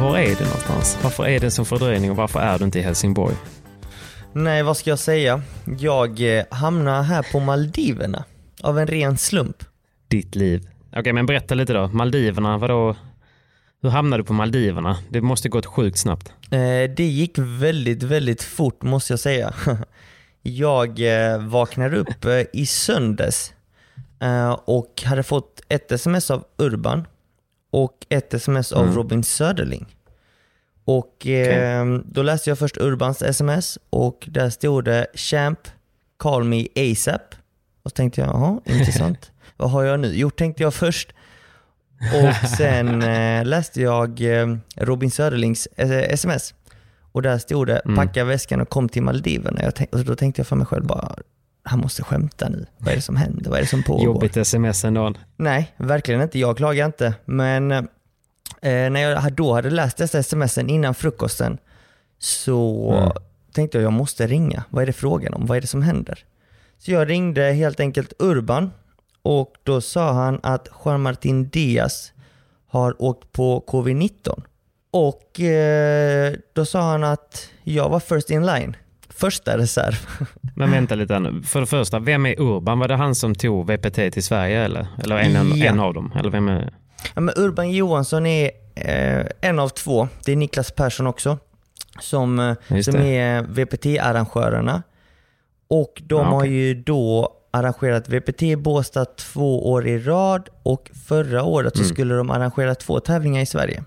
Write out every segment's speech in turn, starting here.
Var är du någonstans? Varför är det en sån fördröjning och varför är du inte i Helsingborg? Nej, vad ska jag säga? Jag eh, hamnar här på Maldiverna av en ren slump. Ditt liv. Okej, men berätta lite då. Maldiverna, vadå? Hur hamnade du på Maldiverna? Det måste gått sjukt snabbt. Eh, det gick väldigt, väldigt fort måste jag säga. Jag eh, vaknade upp i söndags och hade fått ett sms av Urban och ett sms av Mm. Robin Söderling. Och eh, då läste jag först Urbans sms och där stod det “Champ, call me ASAP”. Och så tänkte jag, jaha, intressant. Vad har jag nu gjort tänkte jag först. Och sen eh, läste jag eh, Robin Söderlings eh, sms. Och där stod det Mm. “Packa väskan och kom till Maldiverna”. Jag tänk, och då tänkte jag för mig själv bara, han måste skämta nu. Vad är det som händer? Vad är det som pågår? Jobbigt sms ändå. Nej, verkligen inte. Jag klagar inte. Men eh, när jag då hade läst dessa smsen innan frukosten så Mm. tänkte jag jag måste ringa. Vad är det frågan om? Vad är det som händer? Så jag ringde helt enkelt Urban och då sa han att Juan Martin Diaz har åkt på covid-19. Och eh, då sa han att jag var first in line. Första reserv. Men vänta lite nu. För det första, vem är Urban? Var det han som tog VPT till Sverige eller? Eller en, Ja. en av dem? Eller vem är... Ja, men Urban Johansson är eh, en av två. Det är Niklas Persson också. Som, eh, som är VPT-arrangörerna. Och de Ja, har okej. ju då arrangerat VPT i Båstad två år i rad och förra året så Mm. skulle de arrangera två tävlingar i Sverige.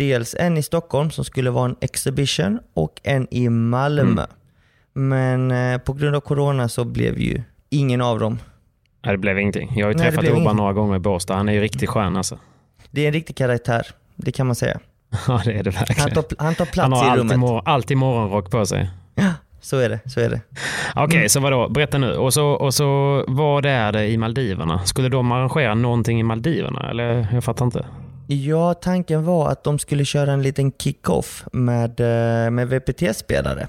Dels en i Stockholm som skulle vara en exhibition och en i Malmö. Mm. Men eh, på grund av corona så blev ju ingen av dem. Nej, det blev ingenting. Jag har ju Nej, träffat ingenting. några gånger i Båstad. Han är ju riktigt skön alltså. Det är en riktig karaktär, det kan man säga. Ja, det är det verkligen. Han tar, han tar plats Han har i alltid, rummet. mor- alltid morgonrock på sig. Ja, så är det. Så är det. Okej, Mm. så vadå? Berätta nu. Och så, och så vad är det i Maldiverna? Skulle de arrangera någonting i Maldiverna? Eller jag fattar inte. Ja, tanken var att de skulle köra en liten kick-off med, eh, med VPT-spelare.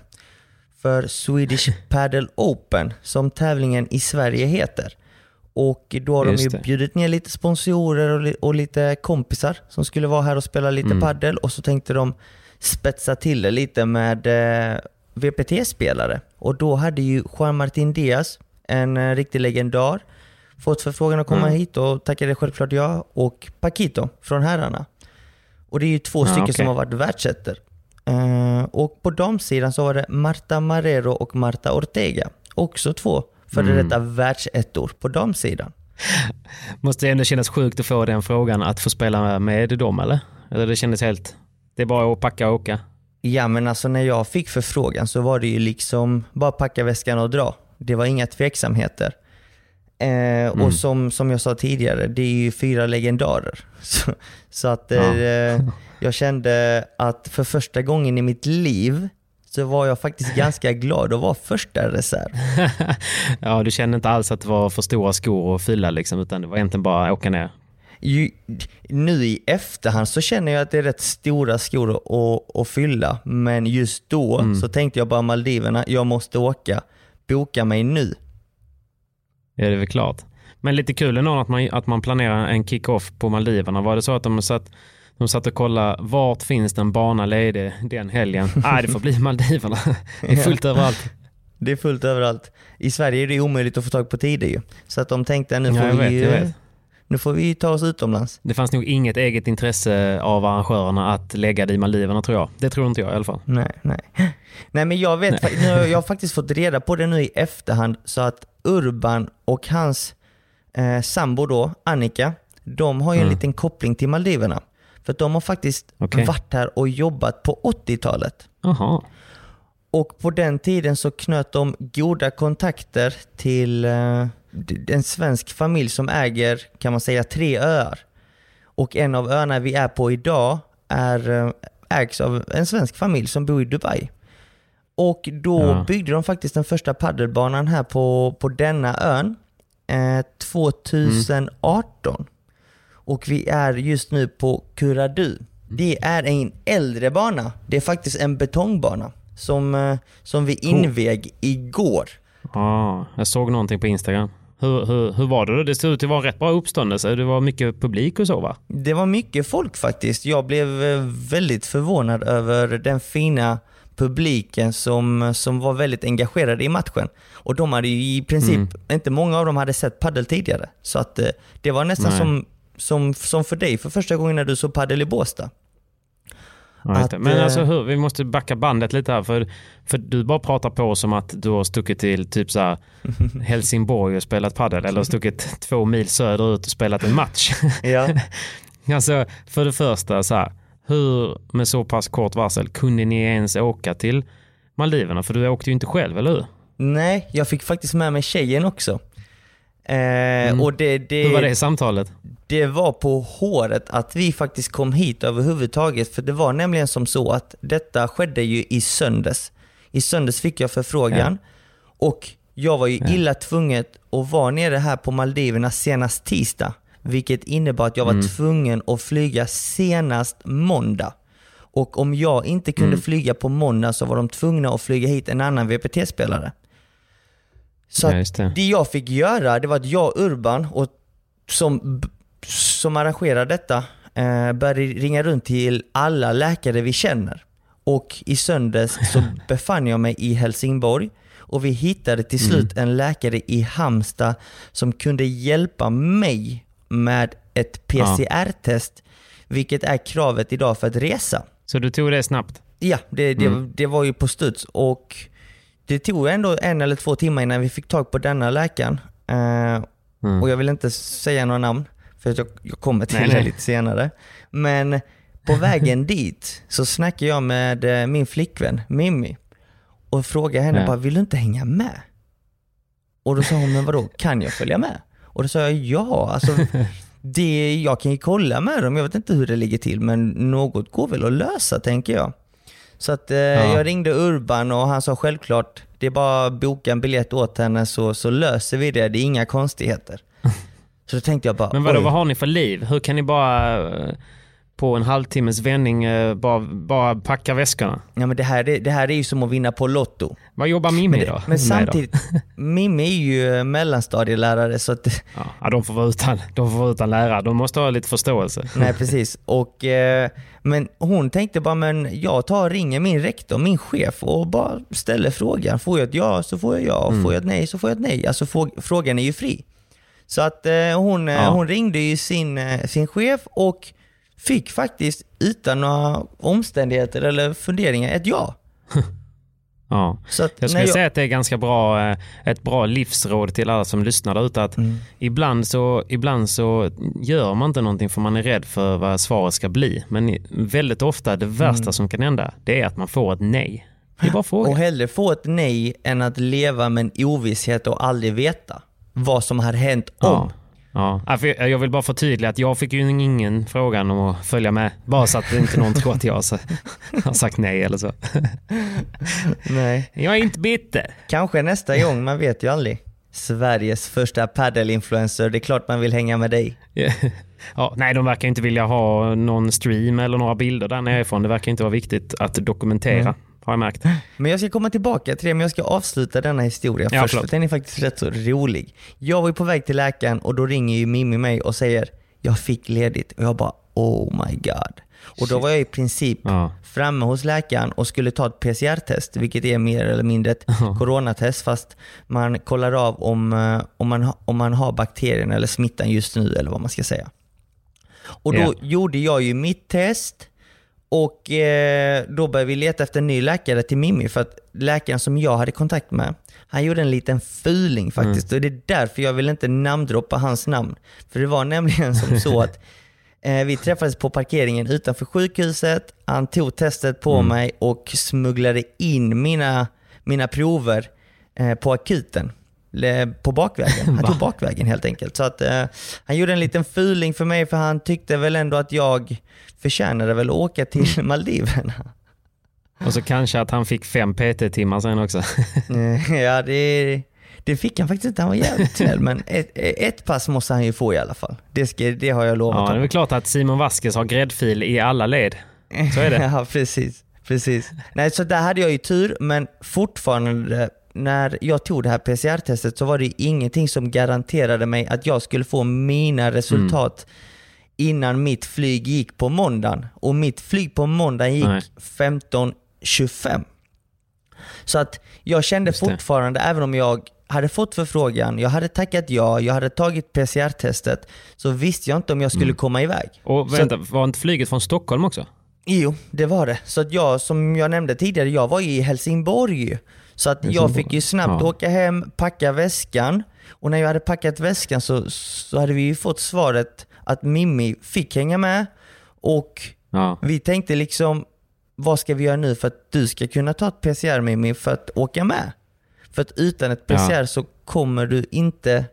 För Swedish Padel Open, som tävlingen i Sverige heter. Och då har de Just ju det. bjudit ner lite sponsorer och, li- och lite kompisar som skulle vara här och spela lite Mm. paddel och så tänkte de spetsa till det lite med eh, VPT-spelare. Och då hade ju Juan Martin Diaz, en eh, riktig legendar, fått förfrågan att komma Mm. hit och tackade självklart ja. Och Paquito från herrarna. Och det är ju två Ja, stycken okej. som har varit världsettor. Eh, och på damsidan så var det Marta Marrero och Marta Ortega. Också två före Mm. detta världsettor på damsidan. Måste det ändå kännas sjukt att få den frågan att få spela med dem eller? Eller det kändes helt... Det är bara att packa och åka. Ja men alltså när jag fick förfrågan så var det ju liksom bara packa väskan och dra. Det var inga tveksamheter. Eh, Mm. Och som, som jag sa tidigare, det är ju fyra legendarer. Så, så att eh, jag kände att för första gången i mitt liv så var jag faktiskt ganska glad att vara första reserv. ja, du kände inte alls att det var för stora skor att fylla liksom, utan det var egentligen bara att åka ner. Ju, nu i efterhand så känner jag att det är rätt stora skor att, att fylla, men just då Mm. så tänkte jag bara Maldiverna, jag måste åka. Boka mig nu. Ja, det är väl klart. Men lite kul ändå att man, att man planerar en kick-off på Maldiverna. Var det så att de satt, de satt och kollade vart finns det en bana ledig den helgen? Nej, det får bli Maldiverna. Det är fullt överallt. Det är fullt överallt. I Sverige är det omöjligt att få tag på tider ju. Så att de tänkte nu får, Ja, vet, vi, nu får vi ta oss utomlands. Det fanns nog inget eget intresse av arrangörerna att lägga det i Maldiverna tror jag. Det tror inte jag i alla fall. Nej, nej. Nej men jag vet, nu, har jag har faktiskt fått reda på det nu i efterhand så att Urban och hans eh, sambo då, Annika, de har ju en Mm. liten koppling till Maldiverna. För att de har faktiskt Okej. varit här och jobbat på 80-talet. Jaha. Och på den tiden så knöt de goda kontakter till eh, en svensk familj som äger, kan man säga, tre öar. Och en av öarna vi är på idag är, eh, ägs av en svensk familj som bor i Dubai. Och då Ja. byggde de faktiskt den första paddelbanan här på, på denna ön eh, 2018. Och vi är just nu på Kuradu. Det är en äldre bana. Det är faktiskt en betongbana som, eh, som vi invig igår. Ja, jag såg någonting på Instagram. Hur, hur, hur var det då? Det såg ut att vara rätt bra uppståndelse. Det var mycket publik och så va? Det var mycket folk faktiskt. Jag blev eh, väldigt förvånad över den fina publiken som, som var väldigt engagerade i matchen. Och de hade ju i princip, Mm. inte många av dem hade sett paddel tidigare. Så att eh, det var nästan Nej. som, som, som för dig för första gången när du såg paddel i Båstad. Att. Men eh, alltså hur, vi måste backa bandet lite här. För, för du bara pratar på som att du har stuckit till typ så här Helsingborg och spelat padel. Eller stuckit två mil söderut och spelat en match. Ja. alltså för det första så här. Hur med så pass kort varsel kunde ni ens åka till Maldiverna? För du åkte ju inte själv, eller hur? Nej, jag fick faktiskt med mig tjejen också. Eh, och det, det, Mm. Hur var det samtalet? det var på håret att vi faktiskt kom hit överhuvudtaget. För det var nämligen som så att detta skedde ju i söndags. I söndags fick jag förfrågan och jag var ju illa tvungen att vara nere här på Maldiverna senast tisdag. Vilket innebar att jag var tvungen att flyga senast måndag. Och om jag inte kunde flyga på måndag så var de tvungna att flyga hit en annan VPT-spelare. Så Ja, det. det jag fick göra, det var att jag Urban, och som, som arrangerar detta, eh, började ringa runt till alla läkare vi känner. Och i söndags så befann jag mig i Helsingborg och vi hittade till slut en läkare i Halmstad som kunde hjälpa mig med ett PCR-test, vilket är kravet idag för att resa. Så du tog det snabbt? Ja, det, det, det var ju på studs och det tog ändå en eller två timmar innan vi fick tag på denna läkaren. Eh, Mm. Och jag vill inte säga några namn, för att jag, jag kommer till Nej, det nej. lite senare. Men på vägen dit så snackade jag med eh, min flickvän Mimmi och frågade henne Ja. bara, vill du inte hänga med? Och då sa hon, men vadå, kan jag följa med? Och då sa jag, ja, alltså det, jag kan ju kolla med dem, jag vet inte hur det ligger till, men något går väl att lösa tänker jag. Så att eh, jag ringde Urban och han sa självklart, det är bara att boka en biljett åt henne så, så löser vi det, det är inga konstigheter. Så då tänkte jag bara, Men vadå, oj. vad har ni för liv? Hur kan ni bara eh, på en halvtimmes vändning eh, bara, bara packa väskorna? Ja, men det, här, är- det här är ju som att vinna på Lotto. Vad jobbar Mimmi Men, då? det, men samtidigt, Mimmi är ju mellanstadielärare så att, Ja, de, får vara utan, de får vara utan lärare. De måste ha lite förståelse. nej precis. Och, eh, men hon tänkte bara, men jag tar och ringer min rektor, min chef och bara ställer frågan. Får jag ett ja så får jag ja, Mm. får jag ett nej så får jag ett nej. Alltså frå- frågan är ju fri. Så att eh, hon, eh, Ja. hon ringde ju sin, eh, sin chef och fick faktiskt utan några omständigheter eller funderingar ett ja. Ja. Så att Jag skulle jag- säga att det är ganska bra, eh, ett bra livsråd till alla som lyssnar där ute. Att Mm. ibland, så, ibland så gör man inte någonting för man är rädd för vad svaret ska bli. Men väldigt ofta, det värsta Mm. som kan hända, det är att man får ett nej. Det är bara fråga. Och hellre få ett nej än att leva med en ovisshet och aldrig veta vad som har hänt om. Ja. Ja. Jag vill bara förtydliga att jag fick ju ingen frågan om att följa med. Bara så att inte någon tror att jag så- har sagt nej eller så. Nej. Jag är inte bitter. Kanske nästa gång, man vet ju aldrig. Sveriges första paddelinfluencer, det är klart man vill hänga med dig. Ja, nej, de verkar inte vilja ha någon stream eller några bilder där nerifrån. Det verkar inte vara viktigt att dokumentera, Mm. Har jag märkt. Men jag ska komma tillbaka till det, men jag ska avsluta denna historia Ja, först, förlåt. för den är faktiskt rätt så rolig. Jag var ju på väg till läkaren och då ringer ju Mimmi mig och säger jag fick ledigt och jag bara oh my god. Och då var jag i princip Ja. framme hos läkaren och skulle ta ett PCR-test, vilket är mer eller mindre ett coronatest fast man kollar av om, eh, om, man, om man har bakterien eller smittan just nu eller vad man ska säga. Och då Ja. gjorde jag ju mitt test och eh, då började vi leta efter en ny läkare till Mimmi för att läkaren som jag hade kontakt med, han gjorde en liten fuling faktiskt. Och det är därför jag vill inte namndroppa hans namn. För det var nämligen som så att eh, vi träffades på parkeringen utanför sjukhuset, han tog testet på mig och smugglade in mina, mina prover eh, på akuten. På bakvägen. Han tog bakvägen helt enkelt. Så att, eh, han gjorde en liten fuling för mig för han tyckte väl ändå att jag förtjänade väl att åka till Maldiverna. Och så kanske att han fick fem PT-timmar sen också. Eh, ja, det, det fick han faktiskt inte. Han var jävligt snäll. Men ett, ett pass måste han ju få i alla fall. Det, ska, det har jag lovat Ja, det är väl klart att Simon Vasquez har gräddfil i alla led. Så är det. ja, precis. precis. Nej, så där hade jag ju tur, men fortfarande när jag tog det här PCR-testet så var det ingenting som garanterade mig att jag skulle få mina resultat innan mitt flyg gick på måndagen. Och mitt flyg på måndagen gick Nej. 15.25. Så att jag kände fortfarande, även om jag hade fått förfrågan, jag hade tackat ja, jag hade tagit PCR-testet, så visste jag inte om jag skulle komma iväg. Och Så- vänta, var inte flyget från Stockholm också? Jo, det var det. Så att jag, som jag nämnde tidigare, jag var i Helsingborg. Så att jag fick ju snabbt Ja. åka hem, packa väskan. Och när jag hade packat väskan så, så hade vi ju fått svaret att Mimmi fick hänga med. Och Ja. vi tänkte liksom, vad ska vi göra nu för att du ska kunna ta ett PCR Mimmi för att åka med? För att utan ett Ja. PCR så kommer du inte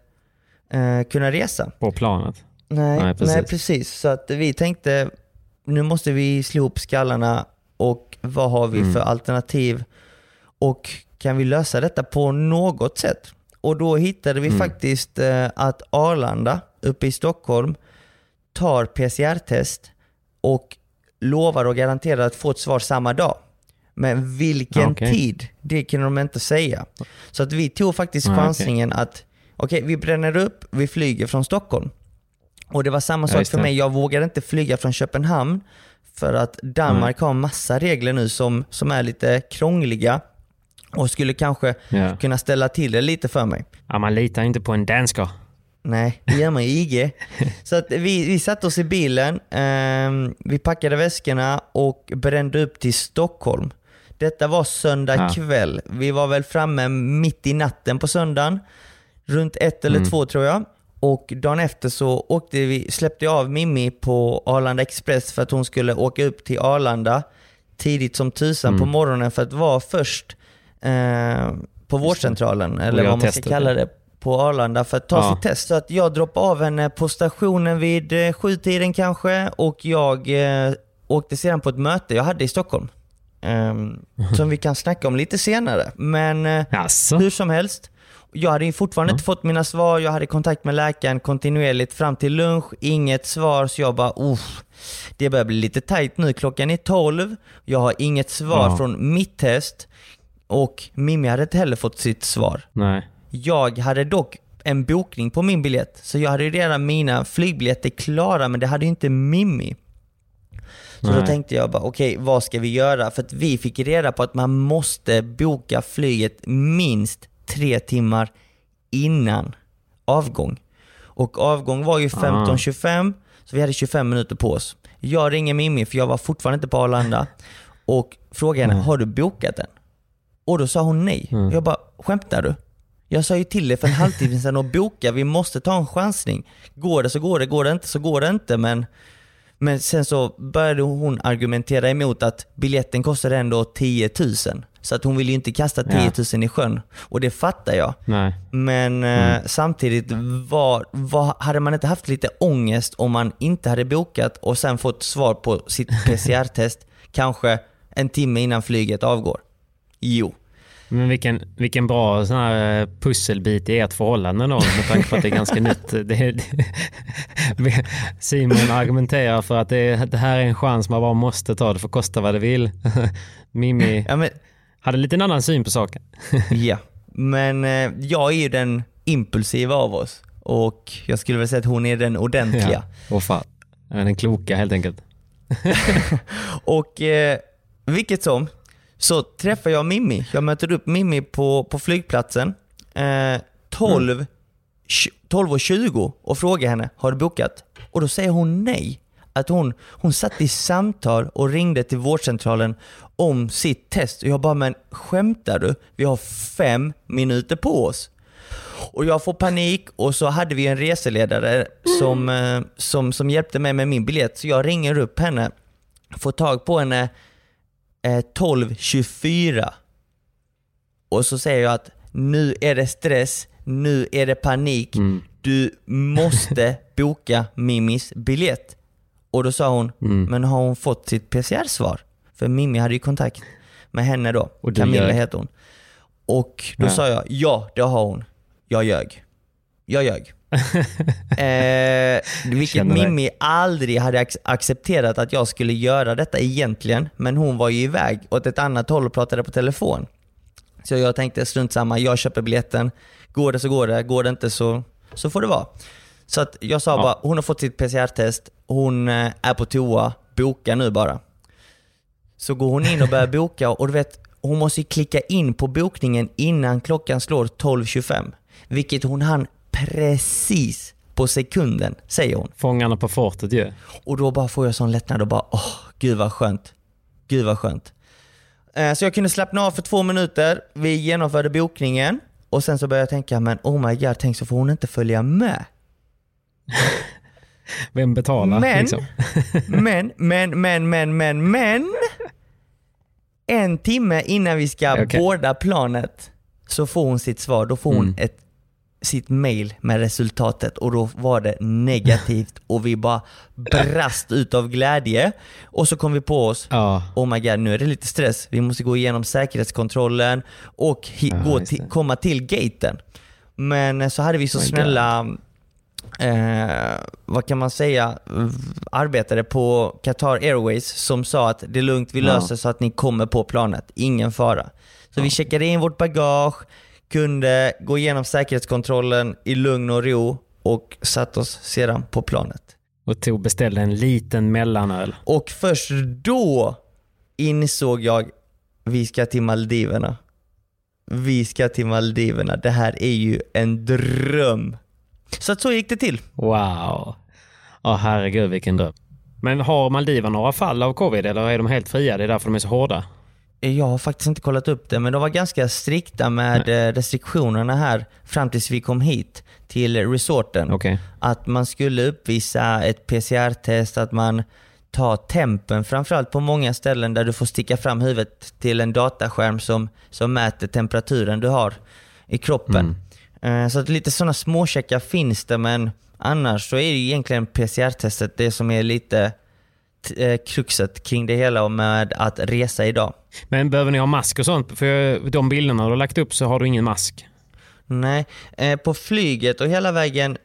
eh, kunna resa. På planet. Nej, Nej, nej, precis. precis. Så att vi tänkte, nu måste vi slå ihop skallarna och vad har vi Mm. för alternativ? Och kan vi lösa detta på något sätt? Och då hittade vi Mm. faktiskt eh, att Arlanda uppe i Stockholm tar PCR-test och lovar och garanterar att få ett svar samma dag. Men vilken Okej. tid, det kan de inte säga. Så att vi tog faktiskt chansningen att okej, vi bränner upp, vi flyger från Stockholm. Och det var samma sak för mig, jag vågade inte flyga från Köpenhamn för att Danmark har massa regler nu som, som är lite krångliga och skulle kanske Ja. kunna ställa till det lite för mig. ja, man litar inte på en dansker. Nej, det gör man ju IG. Så att vi, vi satte oss i bilen, ehm, vi packade väskorna och brände upp till Stockholm. Detta var söndag Ja. kväll. Vi var väl framme mitt i natten på söndagen. Runt ett eller Mm. två tror jag. Och dagen efter så åkte vi, släppte jag av Mimmi på Arlanda Express för att hon skulle åka upp till Arlanda tidigt som tusan Mm. på morgonen för att vara först eh, på vårdcentralen, eller vad man ska kalla det, på Arlanda för att ta Ja. sitt test. Så att jag droppade av henne på stationen vid eh, sjutiden kanske och jag eh, åkte sedan på ett möte jag hade i Stockholm. ehm, som vi kan snacka om lite senare. Men eh, hur som helst, jag hade fortfarande inte fått mina svar. Jag hade kontakt med läkaren kontinuerligt fram till lunch. Inget svar, så jag bara Uff, det börjar bli lite tajt nu. Klockan är 12. Jag har inget svar Ja. från mitt test. Och Mimmi hade inte heller fått sitt svar. Nej. Jag hade dock en bokning på min biljett, så jag hade ju redan mina flygbiljetter klara, men det hade ju inte Mimmi. Så då Nej. tänkte jag bara, okej, vad ska vi göra? För att vi fick reda på att man måste boka flyget minst tre timmar innan avgång. Och avgång var ju 15.25, så vi hade 25 minuter på oss. Jag ringer Mimmi, för jag var fortfarande inte på Arlanda, och frågar henne, har du bokat den? Och då sa hon nej. Mm. Jag bara, skämtar du? Jag sa ju till dig för en halvtimme sedan att boka, vi måste ta en chansning. Går det så går det, går det inte så går det inte. Men, men sen så började hon argumentera emot att biljetten kostade ändå 10 000. Så att hon ville ju inte kasta 10 000 i sjön. Och det fattar jag. Nej. Men eh, samtidigt, var, var, hade man inte haft lite ångest om man inte hade bokat och sen fått svar på sitt PCR-test kanske en timme innan flyget avgår? Jo. Men vilken, vilken bra sån här eh, pusselbit i ert förhållande då, med tanke på att det är ganska nytt. Det, det, Simon argumenterar för att det, det här är en chans man bara måste ta, det får kosta vad det vill. Mimmi Ja, men, hade lite en annan syn på saken. ja. men eh, jag är ju den impulsiva av oss och jag skulle väl säga att hon är den ordentliga. Och fan. Den kloka helt enkelt. Och eh, vilket som, så träffar jag Mimmi. Jag möter upp Mimmi på, på flygplatsen eh, 12, Mm. 12.20 och frågar henne, har du bokat? Och då säger hon nej. Att hon, hon satt i samtal och ringde till vårdcentralen om sitt test. Och jag bara, men skämtar du? Vi har fem minuter på oss. Och jag får panik och så hade vi en reseledare som, eh, som, som hjälpte mig med min biljett. Så jag ringer upp henne, får tag på henne 12.24. Och så säger jag att nu är det stress, nu är det panik. Mm. Du måste boka Mimis biljett. Och då sa hon, Mm. men har hon fått sitt PCR-svar? För Mimmi hade ju kontakt med henne då. Och Camilla ljög. heter hon. Och då Ja. sa jag, ja det har hon. Jag ljög. Jag ljög. Eh, vilket Känner. Mimmi aldrig hade ac- accepterat att jag skulle göra detta egentligen. Men hon var ju iväg åt ett annat håll och pratade på telefon. Så jag tänkte strunt samma, jag köper biljetten. Går det så går det, går det inte så, så får det vara. Så att jag sa Ja. bara, hon har fått sitt PCR-test, hon eh, är på toa, boka nu bara. Så går hon in och börjar boka och du vet, hon måste klicka in på bokningen innan klockan slår 12.25. Vilket hon hann precis på sekunden, säger hon. Fångarna på fortet ju. Och då bara får jag sån lättnad och bara åh, gud vad skönt. Gud vad skönt. Eh, Så jag kunde slappna av för två minuter. Vi genomförde bokningen och sen så började jag tänka, men oh my god, tänk så får hon inte följa med. Vem betalar? Men- Liksom? Men, men, men, men, men, men. En timme innan vi ska Okej. boarda planet så får hon sitt svar. Då får hon Mm. ett, sitt mail med resultatet och då var det negativt och vi bara brast ut av glädje. Och så kom vi på oss, Ja. oh my god, nu är det lite stress. Vi måste gå igenom säkerhetskontrollen och Ja, gå komma till gaten. Men eh, så hade vi så God. snälla, eh, vad kan man säga, arbetare på Qatar Airways som sa att det är lugnt, vi Ja. löser så att ni kommer på planet, ingen fara. Så vi checkade in vårt bagage, kunde gå igenom säkerhetskontrollen i lugn och ro och satte oss sedan på planet. Och tog beställde en liten mellanöl. Och först då insåg jag, vi ska till Maldiverna. Vi ska till Maldiverna. Det här är ju en dröm. Så att så gick det till. Wow. Ja, herregud vilken dröm. Men har Maldiverna några fall av covid eller är de helt fria? Det är därför de är så hårda. Jag har faktiskt inte kollat upp det, men de var ganska strikta med eh, restriktionerna här fram tills vi kom hit till resorten. Okej. Att man skulle uppvisa ett PCR-test, att man tar tempen, framförallt på många ställen där du får sticka fram huvudet till en dataskärm som, som mäter temperaturen du har i kroppen. Eh, Så att lite sådana småcheckar finns det, men annars så är det egentligen PCR-testet det som är lite eh, kruxet kring det hela och med att resa idag. Men behöver ni ha mask och sånt? För de bilderna du har lagt upp så har du ingen mask. Nej, eh, på flyget och hela vägen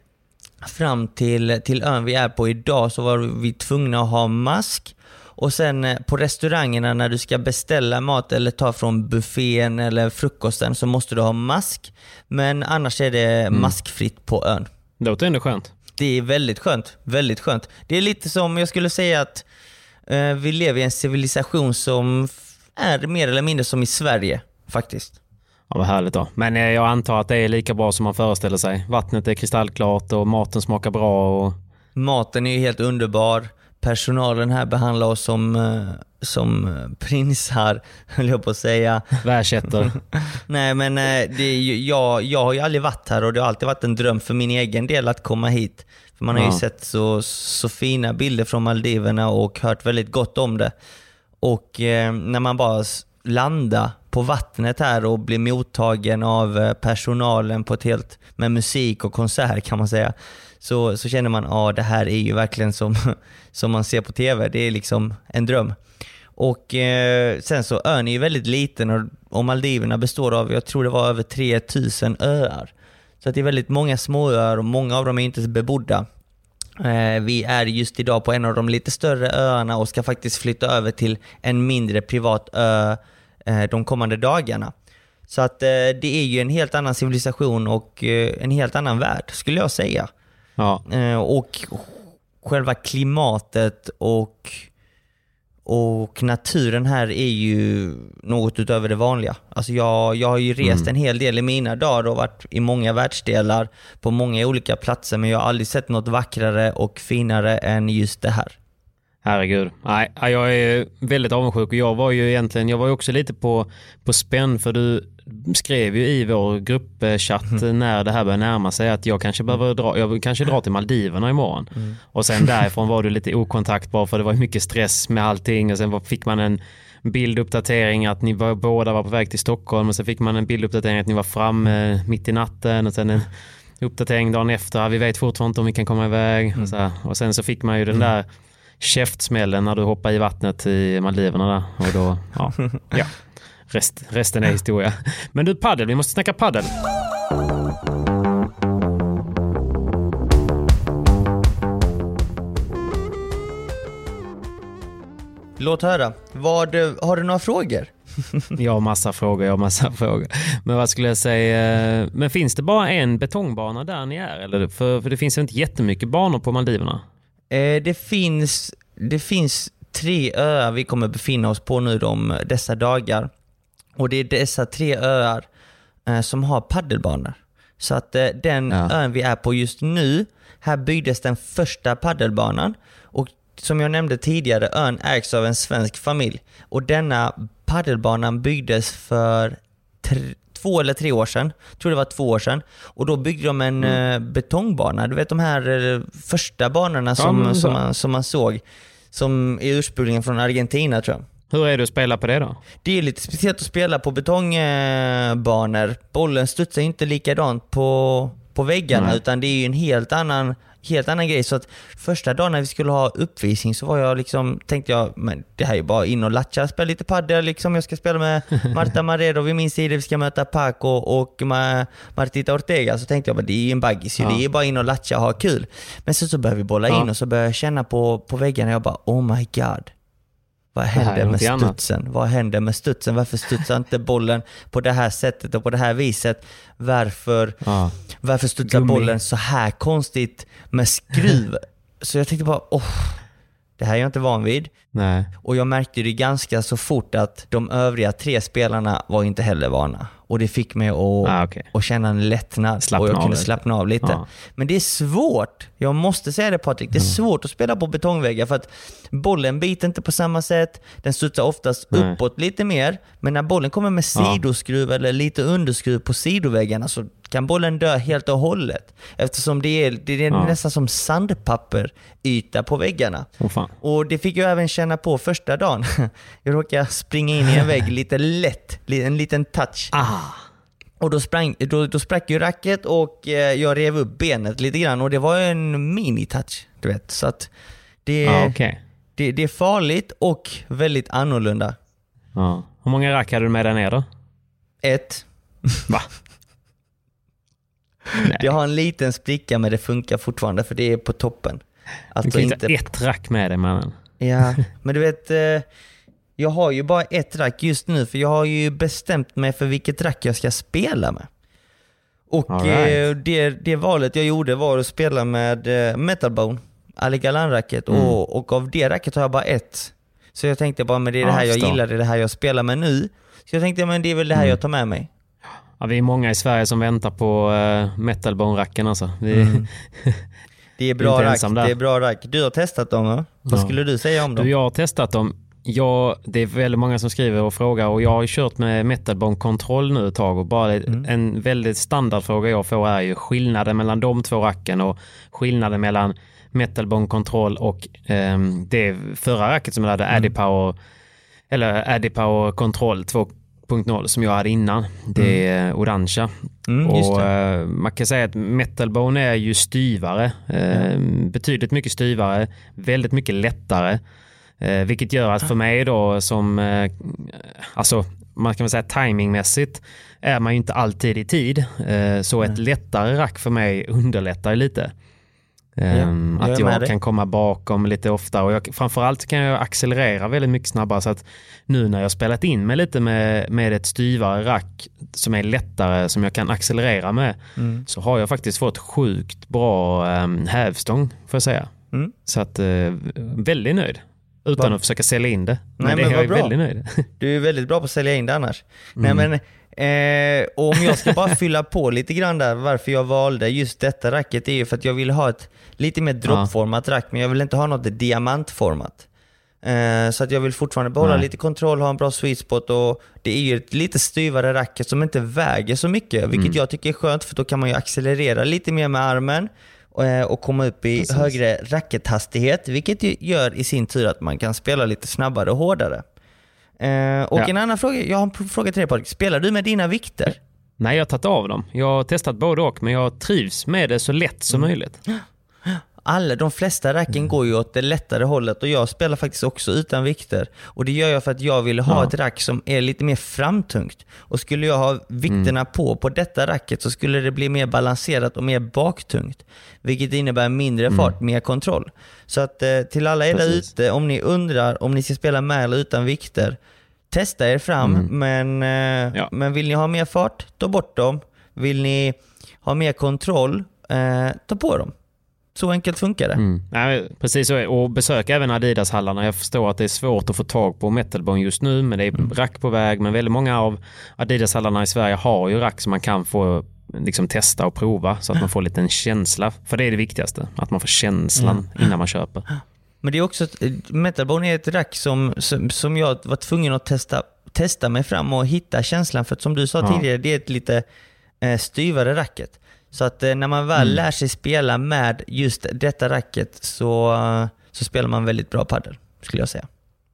fram till, till ön vi är på idag så var vi tvungna att ha mask. Och sen eh, på restaurangerna när du ska beställa mat eller ta från buffén eller frukosten så måste du ha mask. Men annars är det maskfritt på ön. Det låter ändå skönt. Det är väldigt skönt. Väldigt skönt. Det är lite som, jag skulle säga att eh, vi lever i en civilisation som är mer eller mindre som i Sverige faktiskt. Ja, vad härligt då. Men eh, jag antar att det är lika bra som man föreställer sig. Vattnet är kristallklart och maten smakar bra. Och... Maten är ju helt underbar. Personalen här behandlar oss som, eh, som eh, prinsar, höll jag på att säga. Världsettor. Nej men eh, det, jag, jag har ju aldrig varit här och det har alltid varit en dröm för min egen del att komma hit. För man har Ja. ju sett så, så fina bilder från Maldiverna och hört väldigt gott om det. Och eh, när man bara landar på vattnet här och blir mottagen av personalen på ett helt, med musik och konsert kan man säga, så, så känner man att ah, det här är ju verkligen som, som man ser på TV. Det är liksom en dröm. Och eh, sen så ön är ju väldigt liten och, och Maldiverna består av, jag tror det var över 3000 öar. Så att det är väldigt många småöar och många av dem är inte bebodda. Eh, vi är just idag på en av de lite större öarna och ska faktiskt flytta över till en mindre privat ö eh, de kommande dagarna. Så att eh, det är ju en helt annan civilisation och eh, en helt annan värld skulle jag säga. Ja. Eh, och själva klimatet och, och naturen här är ju något utöver det vanliga. Alltså jag, jag har ju rest en hel del i mina dagar och varit i många världsdelar på många olika platser men jag har aldrig sett något vackrare och finare än just det här. Herregud. Nej, jag är väldigt avundsjuk och jag var ju egentligen, jag var ju också lite på, på spänn för du skrev ju i vår gruppchatt när det här började närma sig att jag kanske behöver dra, jag kanske drar till Maldiverna imorgon. Och sen därifrån var du lite okontaktbar för det var mycket stress med allting och sen fick man en bilduppdatering att ni var, båda var på väg till Stockholm och sen fick man en bilduppdatering att ni var framme mitt i natten och sen en uppdatering dagen efter. "Ah, Vi vet fortfarande inte om vi kan komma iväg. Och, så här. och sen så fick man ju den där käftsmällen när du hoppade i vattnet i Maldiverna där. Och då, ja, ja. Rest, resten är historia. Men du, paddel, vi måste snacka paddel. Låt höra. Vad, har du några frågor? Jag har massa frågor, jag har massa frågor. Men vad skulle jag säga? Men finns det bara en betongbana där ni är? Eller? För, för det finns ju inte jättemycket banor på Maldiverna. Eh, det, finns, det finns tre öar vi kommer befinna oss på nu de, dessa dagar. Och det är dessa tre öar eh, som har paddelbanor. Så att eh, den Ja. ön vi är på just nu, här byggdes den första paddelbanan. Och som jag nämnde tidigare, ön ägs av en svensk familj. Och denna paddelbanan byggdes för två eller tre år sedan. Jag tror det var två år sedan. Och då byggde de en eh, betongbana. Du vet de här eh, första banorna som, så. som, man, som man såg. Som är ursprungligen från Argentina tror jag. Hur är det att spela på det då? Det är lite speciellt att spela på betongbanor. Bollen studsar inte likadant på, på väggarna Nej. utan det är en helt annan, helt annan grej. Så att första dagen när vi skulle ha uppvisning så var jag liksom, tänkte jag, men det här är bara in och latcha, spela lite padel liksom. Jag ska spela med Marta Marrero vid min sida, vi ska möta Paco och Ma- Martita Ortega. Så tänkte jag, bara, det är ju en baggis. Ja. det är bara in och latcha och ha kul. Men sen så började vi bolla Ja. in och så började jag känna på, på väggarna, jag bara oh my god. Vad händer med någonting annat. studsen? Vad händer med studsen? Varför studsar inte bollen på det här sättet och på det här viset? Varför, Ja. varför studsar Gummi. bollen så här konstigt med skruv? så jag tänkte bara, åh, det här är jag inte van vid. Nej. Och jag märkte det ganska så fort att de övriga tre spelarna var inte heller vana. Och det fick mig att, Ah, okej. att känna en lättnad Slappna och jag kunde lite. slappna av lite. Ja. Men det är svårt. Jag måste säga det Patrik. Det är Mm. svårt att spela på betongväggar för att bollen biter inte på samma sätt. Den studsar oftast Nej. uppåt lite mer. Men när bollen kommer med sidoskruv eller lite underskruv på sidoväggarna så kan bollen dö helt och hållet. Eftersom det är, det är nästan som sandpapperyta på väggarna. Fan. Och det fick jag även känna på första dagen. Jag råkade springa in i en vägg lite lätt, en liten touch. Ah. Och då, sprang, då, då sprack ju racket och eh, jag rev upp benet lite grann och det var en mini-touch. Du vet, så att det, Ja, okej. det, det är farligt och väldigt annorlunda. Ja. Hur många rack hade du med dig ner då? Ett, Va? Nej. det har en liten spricka men det funkar fortfarande för det är på toppen. Du Alltså kan inte ett rack med dig mannen. Ja, men du vet, eh, jag har ju bara ett rack just nu för jag har ju bestämt mig för vilket rack jag ska spela med. Och right. eh, det, det valet jag gjorde var att spela med eh, Metalbone, Ali Galan-racket Mm. och, och av det racket har jag bara ett. Så jag tänkte bara, men det är det här jag gillar, det är det här jag spelar med nu. Så jag tänkte, men det är väl det här Mm. jag tar med mig. Ja, vi är många i Sverige som väntar på uh, metalbone-racken alltså. Vi, Mm. Det är bra rack. Det är bra rack. Du har testat dem va? Vad Ja. skulle du säga om dem? Du, jag har testat dem. Jag, det är väldigt många som skriver och frågar och jag har kört med Metalbone Control nu ett tag och bara Mm. en väldigt standardfråga jag får är ju skillnaden mellan de två racken och skillnaden mellan Metalbone Control och ehm, det förra racket som jag hade, Mm. Addy Power eller Addy Power Control 2.0 som jag hade innan. Det är orangea. Mm, och, eh, man kan säga att metalbone är ju styvare. Eh, betydligt mycket styvare. Väldigt mycket lättare. Eh, vilket gör att för mig då som, alltså man kan väl säga timingmässigt är man ju inte alltid i tid. Så ett lättare rack för mig underlättar lite. Ehm, jag är att jag kan komma bakom lite oftare och jag, framförallt kan jag accelerera väldigt mycket snabbare så att nu när jag spelat in mig lite med, med ett styvare rack som är lättare som jag kan accelerera med Mm. så har jag faktiskt fått sjukt bra um, hävstång får jag säga. Mm. Så att uh, väldigt nöjd. Utan Vad- att försöka sälja in det. Men, Nej, det men är vad jag bra. väldigt nöjd. Du är väldigt bra på att sälja in det annars. Mm. Nej, men, eh, och om jag ska bara fylla på lite grann där varför jag valde just detta racket är ju för att jag vill ha ett lite mer droppformat rack men jag vill inte ha något diamantformat. Eh, så att jag vill fortfarande behålla Nej. lite kontroll, ha en bra sweet spot och det är ju ett lite styvare racket som inte väger så mycket vilket Mm. jag tycker är skönt för då kan man ju accelerera lite mer med armen eh, och komma upp i Precis. högre rackethastighet vilket gör i sin tur att man kan spela lite snabbare och hårdare. Eh, och Ja. en annan fråga, jag har en fråga till dig Patrik. Spelar du med dina vikter? Nej, jag har tagit av dem. Jag har testat både och men jag trivs med det så lätt som möjligt. Alla, de flesta racken Mm. går ju åt det lättare hållet och jag spelar faktiskt också utan vikter. Och det gör jag för att jag vill ha Ja. ett rack som är lite mer framtungt. Och skulle jag ha vikterna Mm. på på detta racket så skulle det bli mer balanserat och mer baktungt. Vilket innebär mindre Mm. fart, mer kontroll. Så att eh, till alla er där ute, om ni undrar om ni ska spela med eller utan vikter, testa er fram. Mm. Men, eh, Ja. men vill ni ha mer fart, ta bort dem. Vill ni ha mer kontroll, eh, ta på dem. Så enkelt funkar det. Mm. Nej, precis så. Och besök även Adidas-hallarna. Jag förstår att det är svårt att få tag på metalbone just nu, men det är Mm. rack på väg. Men väldigt många av Adidas-hallarna i Sverige har ju rack som man kan få liksom testa och prova så att man får lite en känsla. För det är det viktigaste, att man får känslan innan man köper. Men det är också, ett- Metalbone är ett rack som, som, som jag var tvungen att testa, testa mig fram och hitta känslan för att som du sa Ja. tidigare, det är ett lite eh, styvare racket. Så att eh, när man väl Mm. lär sig spela med just detta racket så, eh, så spelar man väldigt bra padel, skulle jag säga.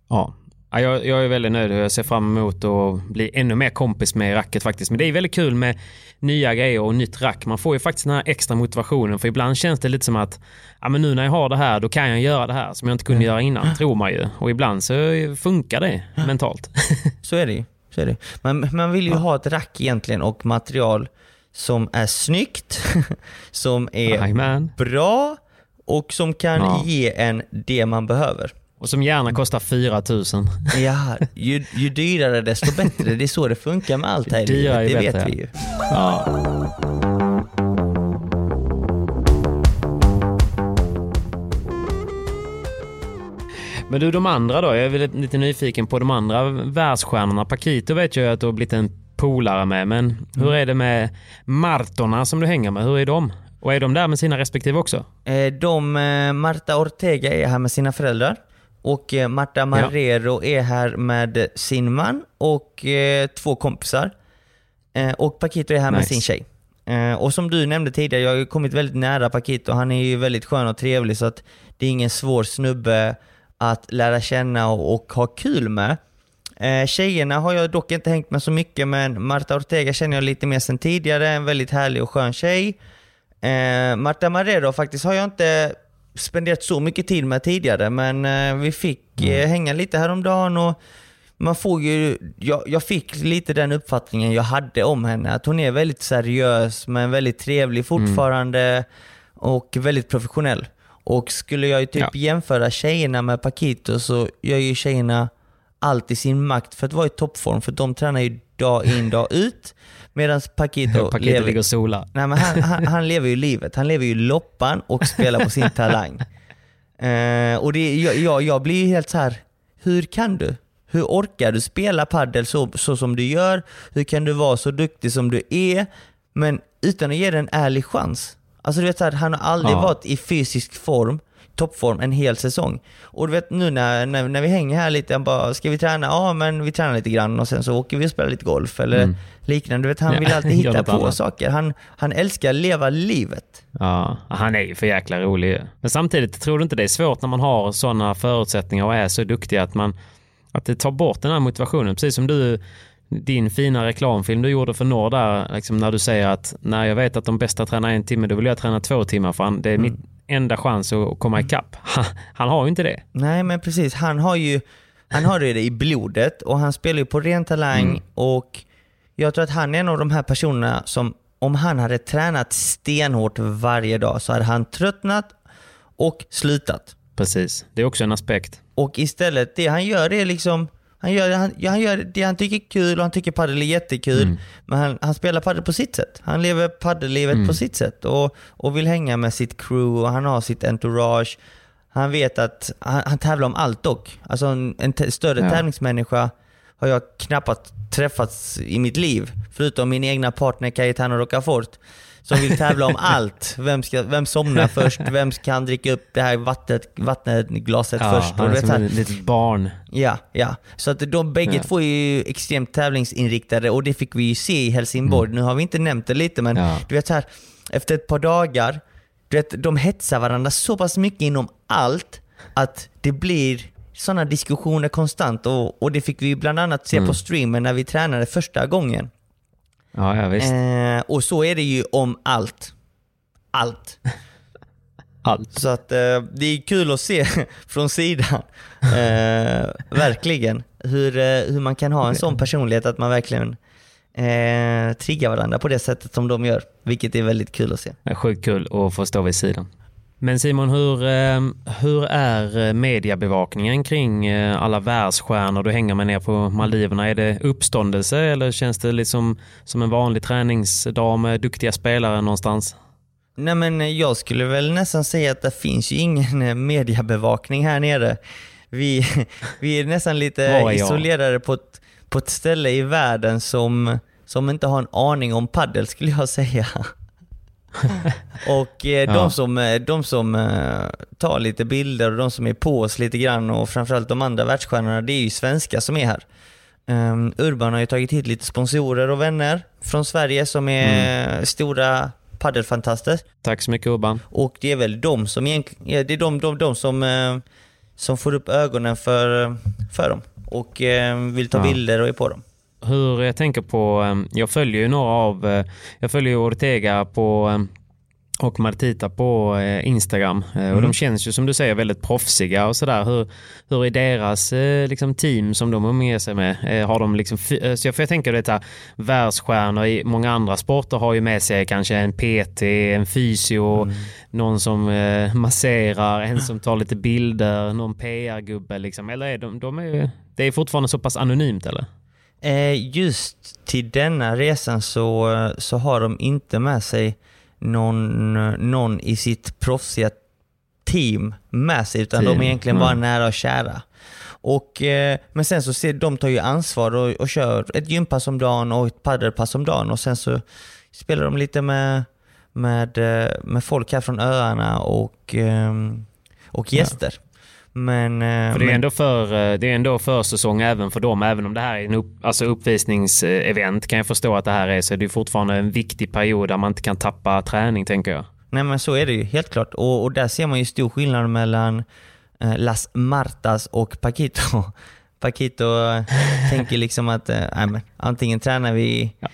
Ja. Ja, jag, jag är väldigt nöjd och jag ser fram emot att bli ännu mer kompis med racket faktiskt. Men det är väldigt kul med nya grejer och nytt rack. Man får ju faktiskt den här extra motivationen för ibland känns det lite som att ja, men nu när jag har det här då kan jag göra det här som jag inte kunde göra innan, tror man ju. Och ibland så funkar det mentalt. Så är det ju. Så är det. Man, man vill ju ha ett rack egentligen och material som är snyggt, som är Jajamän. bra och som kan Ja. ge en det man behöver. Och som gärna kostar 4 000. Ja, ju, ju dyrare desto bättre. Det är så det funkar med allt här i livet, det vet vi ju. Ja. Men du, de andra då? Jag är lite nyfiken på de andra världsstjärnorna. Paquito vet jag att du har blivit en polare med, men hur är det med Martorna som du hänger med? Hur är de? Och är de där med sina respektive också? Eh, De, eh, Marta Ortega är här med sina föräldrar och eh, Marta Marrero är här med sin man och eh, två kompisar. Eh, Och Paquito är här med Nice. sin tjej. Och som du nämnde tidigare, jag har ju kommit väldigt nära Paquito. Han är ju väldigt skön och trevlig så att det är ingen svår snubbe att lära känna och, och ha kul med. Eh, tjejerna har jag dock inte hängt med så mycket men Marta Ortega känner jag lite mer sen tidigare, en väldigt härlig och skön tjej. Eh, Marta Marrero faktiskt har jag inte spenderat så mycket tid med tidigare men eh, vi fick eh, hänga lite häromdagen och man får ju, jag, jag fick lite den uppfattningen jag hade om henne, att hon är väldigt seriös men väldigt trevlig fortfarande och väldigt professionell. Och skulle jag ju typ Ja. jämföra tjejerna med Paquito så gör ju tjejerna allt i sin makt för att vara i toppform för de tränar ju dag in dag ut medan Paquito, Paquito lever, ligger och solar. Nej, men han, han, han lever ju livet. Han lever ju loppan och spelar på sin talang. Eh, och det, jag, jag, jag blir ju helt så här. hur kan du? Hur orkar du spela paddel så, så som du gör? Hur kan du vara så duktig som du är? Men utan att ge det en ärlig chans. Alltså du vet så här, han har aldrig Ja. varit i fysisk form, toppform, en hel säsong. Och du vet nu när, när, när vi hänger här lite, han bara, ska vi träna? Ja men vi tränar lite grann och sen så åker vi och spelar lite golf eller Mm. liknande. Du vet han vill alltid hitta på annat. saker. Han, han älskar leva livet. Ja, han är ju för jäkla rolig. Men samtidigt tror du inte det är svårt när man har sådana förutsättningar och är så duktig att man att det tar bort den här motivationen. Precis som du, din fina reklamfilm du gjorde för Norr där, liksom när du säger att när jag vet att de bästa tränar en timme, då vill jag träna två timmar för det är Mm. mitt enda chans att komma ikapp. Han, han har ju inte det. Nej men precis, han har ju han har det i blodet och han spelar ju på ren talang Mm. och jag tror att han är en av de här personerna som om han hade tränat stenhårt varje dag så hade han tröttnat och slutat. Precis, det är också en aspekt. Och istället, det han gör är liksom han gör, han, han gör det han tycker är kul och han tycker padel är jättekul. Mm. Men han, han spelar padel på sitt sätt. Han lever padellivet Mm. på sitt sätt och, och vill hänga med sitt crew och han har sitt entourage. Han vet att han, han tävlar om allt dock. Alltså en, en större Ja. tävlingsmänniska har jag knappast träffats i mitt liv. Förutom min egna partner Cayetano Rocafort. Som vill tävla om allt. Vem, ska, vem somnar först? Vem kan dricka upp det här vattnet, vattenglaset Ja, först? han är som ett litet barn. Ja, ja. Så att de bägge Ja. två är ju extremt tävlingsinriktade och det fick vi ju se i Helsingborg. Nu har vi inte nämnt det lite men Ja. du vet så här, efter ett par dagar, du vet, de hetsar varandra så pass mycket inom allt att det blir sådana diskussioner konstant och, och det fick vi bland annat se på streamen när vi tränade första gången. Ja, ja visst. Eh, och så är det ju om allt. Allt. Allt. Så att eh, det är kul att se från sidan, eh, verkligen, hur, eh, hur man kan ha en sån personlighet att man verkligen eh, triggar varandra på det sättet som de gör, vilket är väldigt kul att se. Det är sjukt kul att få stå vid sidan. Men Simon, hur, eh, hur är eh, mediebevakningen kring eh, alla världsstjärnor du hänger med ner på Maldiverna? Är det uppståndelse eller känns det liksom som en vanlig träningsdag med duktiga spelare någonstans? Nej men jag skulle väl nästan säga att det finns ju ingen mediebevakning här nere. Vi, vi är nästan lite är isolerade på ett, på ett ställe i världen som, som inte har en aning om paddel skulle jag säga. och eh, de som, eh, de som eh, tar lite bilder och de som är på oss lite grann och framförallt de andra världsstjärnorna, det är ju svenskar som är här. Um, Urban har ju tagit hit lite sponsorer och vänner från Sverige som är stora paddelfantaster. Tack så mycket Urban. Och det är väl de som ja, det är de, de, de som, eh, som får upp ögonen för, för dem och eh, vill ta Ja. bilder och är på dem. Hur jag tänker på, eh, jag följer ju några av, eh, jag följer Ortega på eh, och Martita på eh, Instagram Eh, och Mm. de känns ju som du säger väldigt proffsiga och sådär. Hur, hur är deras liksom, team som de umger sig med? Har de liksom, så jag, för jag tänker det här, världsstjärnor i många andra sporter har ju med sig kanske en PT, en fysio, Mm. någon som masserar, en som tar lite bilder, någon PR-gubbe liksom. Eller är de, de är, det är fortfarande så pass anonymt eller? Eh, just till denna resan så, så har de inte med sig någon, någon i sitt proffsiga team med sig utan de Team, är egentligen bara mm. nära och kära. Och, eh, men sen så ser, de tar ju ansvar och, och kör ett gympass om dagen och ett paddelpass om dagen och sen så spelar de lite med, med, eh, med folk här från öarna och, ehm, och gäster. Men, eh, För det är men- ändå för, eh, det är ändå försäsong även för dem. Även om det här är en upp, alltså uppvisningsevent kan jag förstå att det här är så är det fortfarande en viktig period där man inte kan tappa träning tänker jag. Nej men så är det ju, helt klart. Och, och där ser man ju stor skillnad mellan eh, Las Martas och Paquito. Paquito eh, tänker liksom att eh, nej, antingen tränar vi Ja.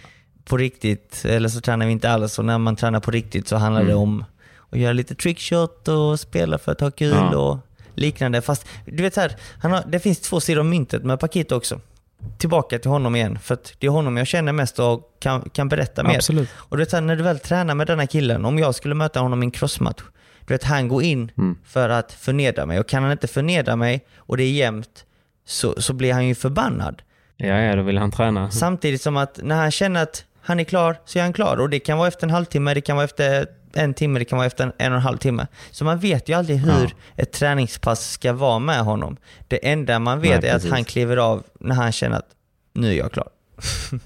på riktigt eller så tränar vi inte alls. Och när man tränar på riktigt så handlar det Mm. om att göra lite trickshot och spela för att ha kul Ja. och liknande. Fast du vet här, han har, det finns två sidor av myntet med Paquito också. Tillbaka till honom igen, för att det är honom jag känner mest och kan, kan berätta mer. Absolut. Och du vet, här, när du väl tränar med denna killen, om jag skulle möta honom i en crossmatch, du vet, han går in Mm. för att förnedra mig. Och kan han inte förnedra mig och det är jämnt, så, så blir han ju förbannad. Ja, ja, då vill han träna. Samtidigt som att när han känner att han är klar, så är han klar. Och det kan vara efter en halvtimme, det kan vara efter en timme, det kan vara efter en, en och en halv timme. Så man vet ju aldrig hur Ja. ett träningspass ska vara med honom. Det enda man vet Nej, är att han kliver av när han känner att nu är jag klar.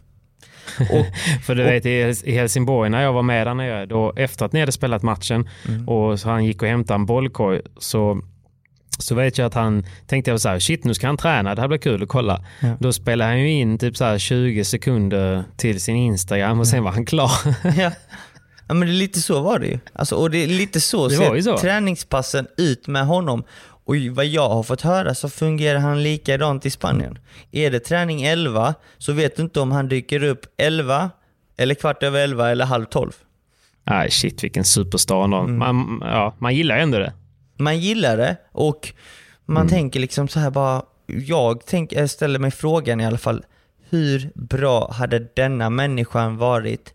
Och, För du vet i i Helsingborg när jag var med där nere, då efter att ni hade spelat matchen Mm. och han gick och hämtade en bollkorg så så vet jag att han tänkte jag så här, shit nu ska han träna, det här blir kul att kolla. Ja. Då spelade han ju in typ så här 20 sekunder till sin Instagram och sen var han klar. ja. ja men det är lite så var det ju. Alltså, och det är lite så ser så. träningspassen ut med honom. Och vad jag har fått höra så fungerar han likadant i Spanien. Är det träning 11 så vet du inte om han dyker upp 11 eller kvart över 11 eller halv 12. Nej shit vilken superstar ändå. Mm. Man, ja, man gillar ändå det. Man gillar det och man tänker liksom så här bara, jag tänk, ställer mig frågan i alla fall, hur bra hade denna människan varit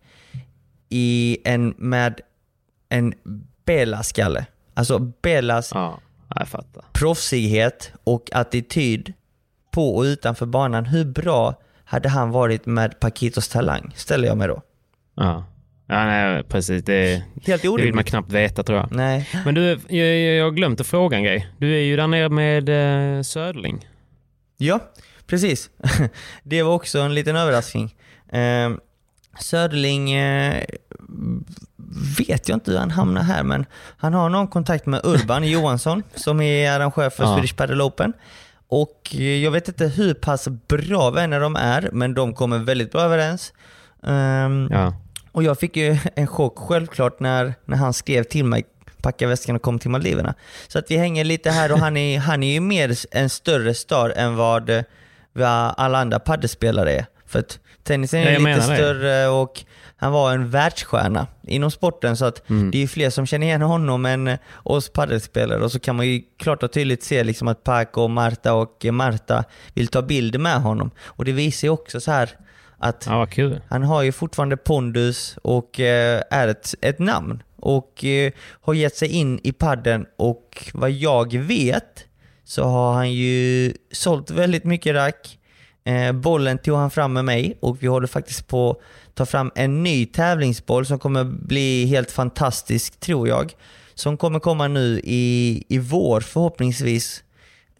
i en, med en Bela-skalle? Alltså Belas Ja, proffsighet och attityd på och utanför banan. Hur bra hade han varit med Paquitos talang? Ställer jag mig då. Ja, ja nej, precis. Det, Helt det vill man knappt veta tror jag. Nej. Men du, jag, jag har glömt att fråga en grej. Du är ju där nere med eh, Söderling. Ja, precis. Det var också en liten överraskning. Söderling vet jag inte hur han hamnar här, men han har någon kontakt med Urban Johansson som är arrangör för Ja. Swedish Padel Open. Och eh, jag vet inte hur pass bra vänner de är, men de kommer väldigt bra överens. Ehm, Ja. och jag fick ju en chock självklart när, när han skrev till mig packa väskan och kom till Maldiverna. Så att vi hänger lite här och han är, han är ju mer en större star än vad, eh, vad alla andra paddelspelare är. För att tennisen är Ja, lite menar det. större och han var en världsstjärna inom sporten så att Mm. det är ju fler som känner igen honom än oss paddelspelare och så kan man ju klart och tydligt se liksom att Paco, och Marta och Marta vill ta bilder med honom. Och det visar ju också så här att ja, han har ju fortfarande pondus och eh, är ett, ett namn. Och eh, har gett sig in i padden och vad jag vet så har han ju sålt väldigt mycket rack. Eh, bollen tog han fram med mig och vi håller faktiskt på att ta fram en ny tävlingsboll som kommer bli helt fantastisk tror jag. Som kommer komma nu i, i vår förhoppningsvis.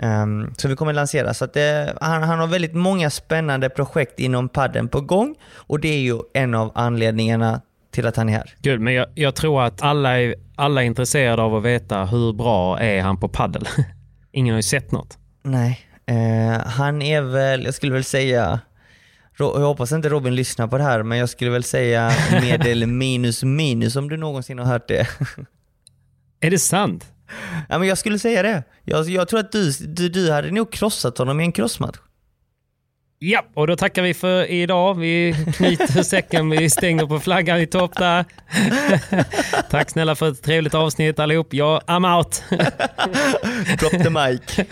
Um, så vi kommer lansera. Så att det, han, han har väldigt många spännande projekt inom padden på gång och det är ju en av anledningarna till att han är här. Kul, men jag, jag tror att alla är, alla är intresserade av att veta hur bra är han på paddel. Ingen har ju sett något. Nej, eh, han är väl, jag skulle väl säga, jag hoppas inte Robin lyssnar på det här, men jag skulle väl säga medel minus minus om du någonsin har hört det. Är det sant? ja, men jag skulle säga det. Jag, jag tror att du, du, du hade nog krossat honom i en crossmatch. Ja, och då tackar vi för idag. Vi knyter säcken, vi stänger på flaggan i topp där. Tack snälla för ett trevligt avsnitt allihop. Jag I'm out. Drop the mic.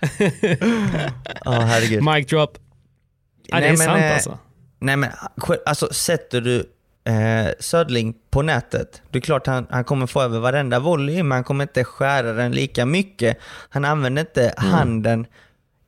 Ja, herregud. Mic drop. Ja, det är men, sant eh, alltså. Nej men alltså sätter du eh, Södling på nätet, det är klart han, han kommer få över varenda volley, men han kommer inte skära den lika mycket. Han använder inte Mm. handen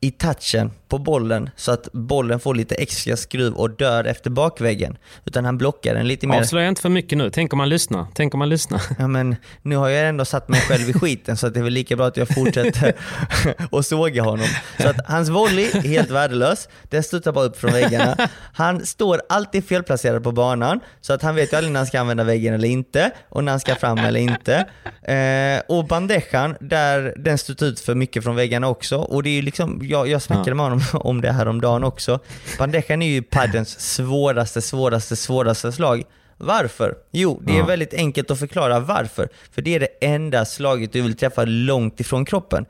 i touchen på bollen så att bollen får lite extra skruv och dör efter bakväggen. Utan han blockar den lite mer. Avslöja inte för mycket nu. Tänk om man lyssnar. Tänk om man lyssnar. Ja, men nu har jag ändå satt mig själv i skiten så att det är väl lika bra att jag fortsätter att såga honom. Så att hans volley är helt värdelös. Den studsar bara upp från väggarna. Han står alltid felplacerad på banan så att han vet ju aldrig när han ska använda väggen eller inte och när han ska fram eller inte. Eh, och bandejan, där den studsar ut för mycket från väggarna också. Och det är liksom, jag, jag snackade med honom om det här om dagen också. Bandejan är ju paddens svåraste, svåraste, svåraste slag. Varför? Jo, det är väldigt enkelt att förklara varför. För det är det enda slaget du vill träffa långt ifrån kroppen.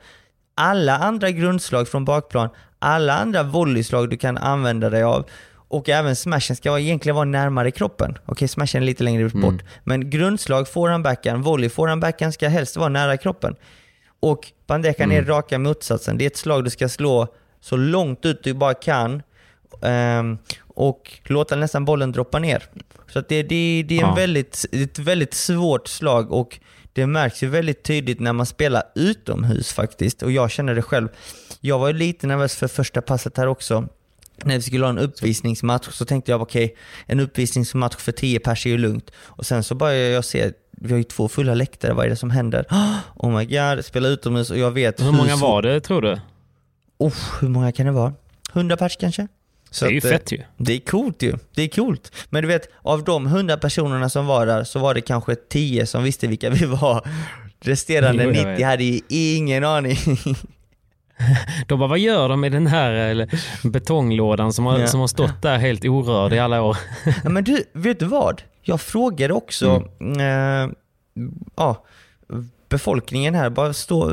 Alla andra grundslag från bakplan, alla andra volleyslag du kan använda dig av och även smashen ska egentligen vara närmare kroppen. Okej, smashen är lite längre bort. Men grundslag, forehandbackhand, volley, forehandbackhand ska helst vara nära kroppen. Och bandejan är raka motsatsen. Det är ett slag du ska slå så långt ut du bara kan ehm, och låta nästan bollen droppa ner. Så att det, det, det är en Ja. väldigt, ett väldigt svårt slag och det märks ju väldigt tydligt när man spelar utomhus faktiskt. Och jag känner det själv. Jag var ju lite nervös för första passet här också. När vi skulle ha en uppvisningsmatch så tänkte jag okej, en uppvisningsmatch för 10 pers är ju lugnt. Och sen så började jag se, vi har ju två fulla läktare, vad är det som händer? Oh my god, spela utomhus och jag vet Hur många var det tror du? Oh, hur många kan det vara? 100 pers kanske? Så det är ju att, eh, fett ju. Det är coolt ju. Det är coolt. Men du vet, av de hundra personerna som var där så var det kanske tio som visste vilka vi var. Resterande Jo, jag 90 vet. hade ju ingen aning. De bara, vad gör de i den här eller, betonglådan som har, Ja. som har stått där helt orörd i alla år? Ja, men du, vet du vad? Jag frågade också eh, ja, befolkningen här, bara stå,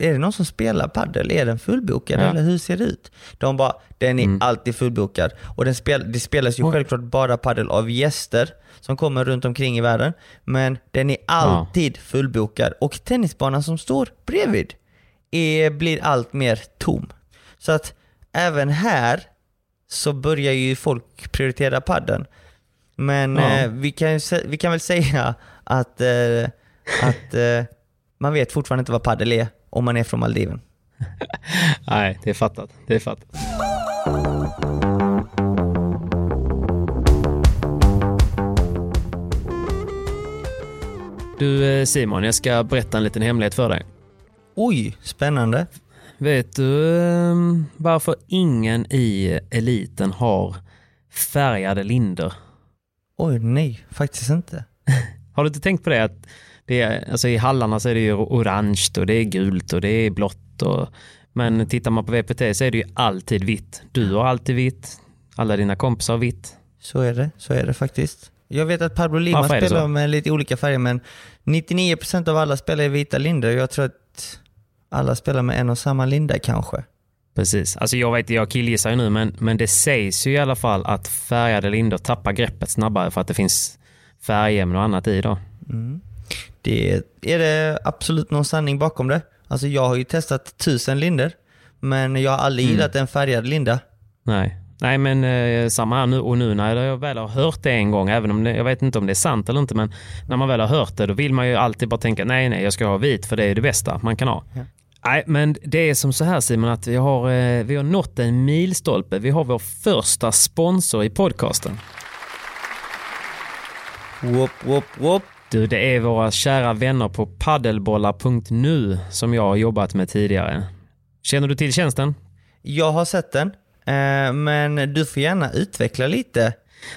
är det någon som spelar paddel? Är den fullbokad Ja. eller hur ser det ut? De bara, den är Mm. alltid fullbokad. Och den spel, det spelas ju Oj. självklart bara paddel av gäster som kommer runt omkring i världen. Men den är alltid fullbokad och tennisbanan som står bredvid är, blir allt mer tom. Så att även här så börjar ju folk prioritera padden. Men Ja. eh, vi, kan, vi kan väl säga att, eh, att eh, man vet fortfarande inte vad paddel är om man är från Maldiven. Nej, det är fattat. Det är fattat. Du eh, Simon, jag ska berätta en liten hemlighet för dig. Oj, spännande. Vet du eh, varför ingen i eliten har färgade linder? Oj, nej, faktiskt inte. Har du inte tänkt på det? Att det är, alltså I hallarna så är det ju orange och det är gult och det är blått. Och, men tittar man på VPT så är det ju alltid vitt. Du har alltid vitt. Alla dina kompisar har vitt. Så är det, så är det faktiskt. Jag vet att Pablo Lima Varför spelar med lite olika färger, men 99% av alla spelar i vita lindor. Jag tror att alla spelar med en och samma linda kanske. Precis. Alltså jag vet, jag killgissar ju nu, men, men det sägs ju i alla fall att färgade lindor tappar greppet snabbare för att det finns färgämnen och annat i då. Det är det absolut någon sanning bakom det. Alltså jag har ju testat tusen linder, men jag har aldrig Mm. gillat en färgad linda. Nej. Nej men eh, samma här nu och nu när jag väl har hört det en gång, även om det, jag vet inte om det är sant eller inte, men när man väl har hört det då vill man ju alltid bara tänka nej nej jag ska ha vit för det är det bästa man kan ha. Ja. Nej men det är som så här Simon att vi har, eh, vi har nått en milstolpe. Vi har vår första sponsor i podcasten. Whoop, whoop, whoop. Du, det är våra kära vänner på paddelbollar.nu som jag har jobbat med tidigare. Känner du till tjänsten? Jag har sett den, eh, men du får gärna utveckla lite.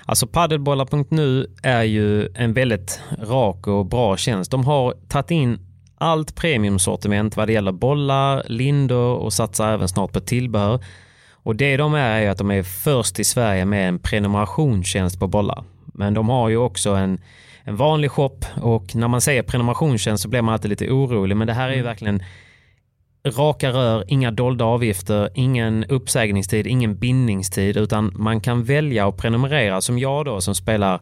Alltså paddelbollar.nu är ju en väldigt rak och bra tjänst. De har tagit in allt premiumsortiment vad det gäller bollar, lindor och satsar även snart på tillbehör. Och det de är är att de är först i Sverige med en prenumerationstjänst på bollar. Men de har ju också en, en vanlig shop och när man säger prenumerationstjänst så blir man alltid lite orolig. Men det här är ju verkligen raka rör, inga dolda avgifter, ingen uppsägningstid, ingen bindningstid utan man kan välja att prenumerera som jag då som spelar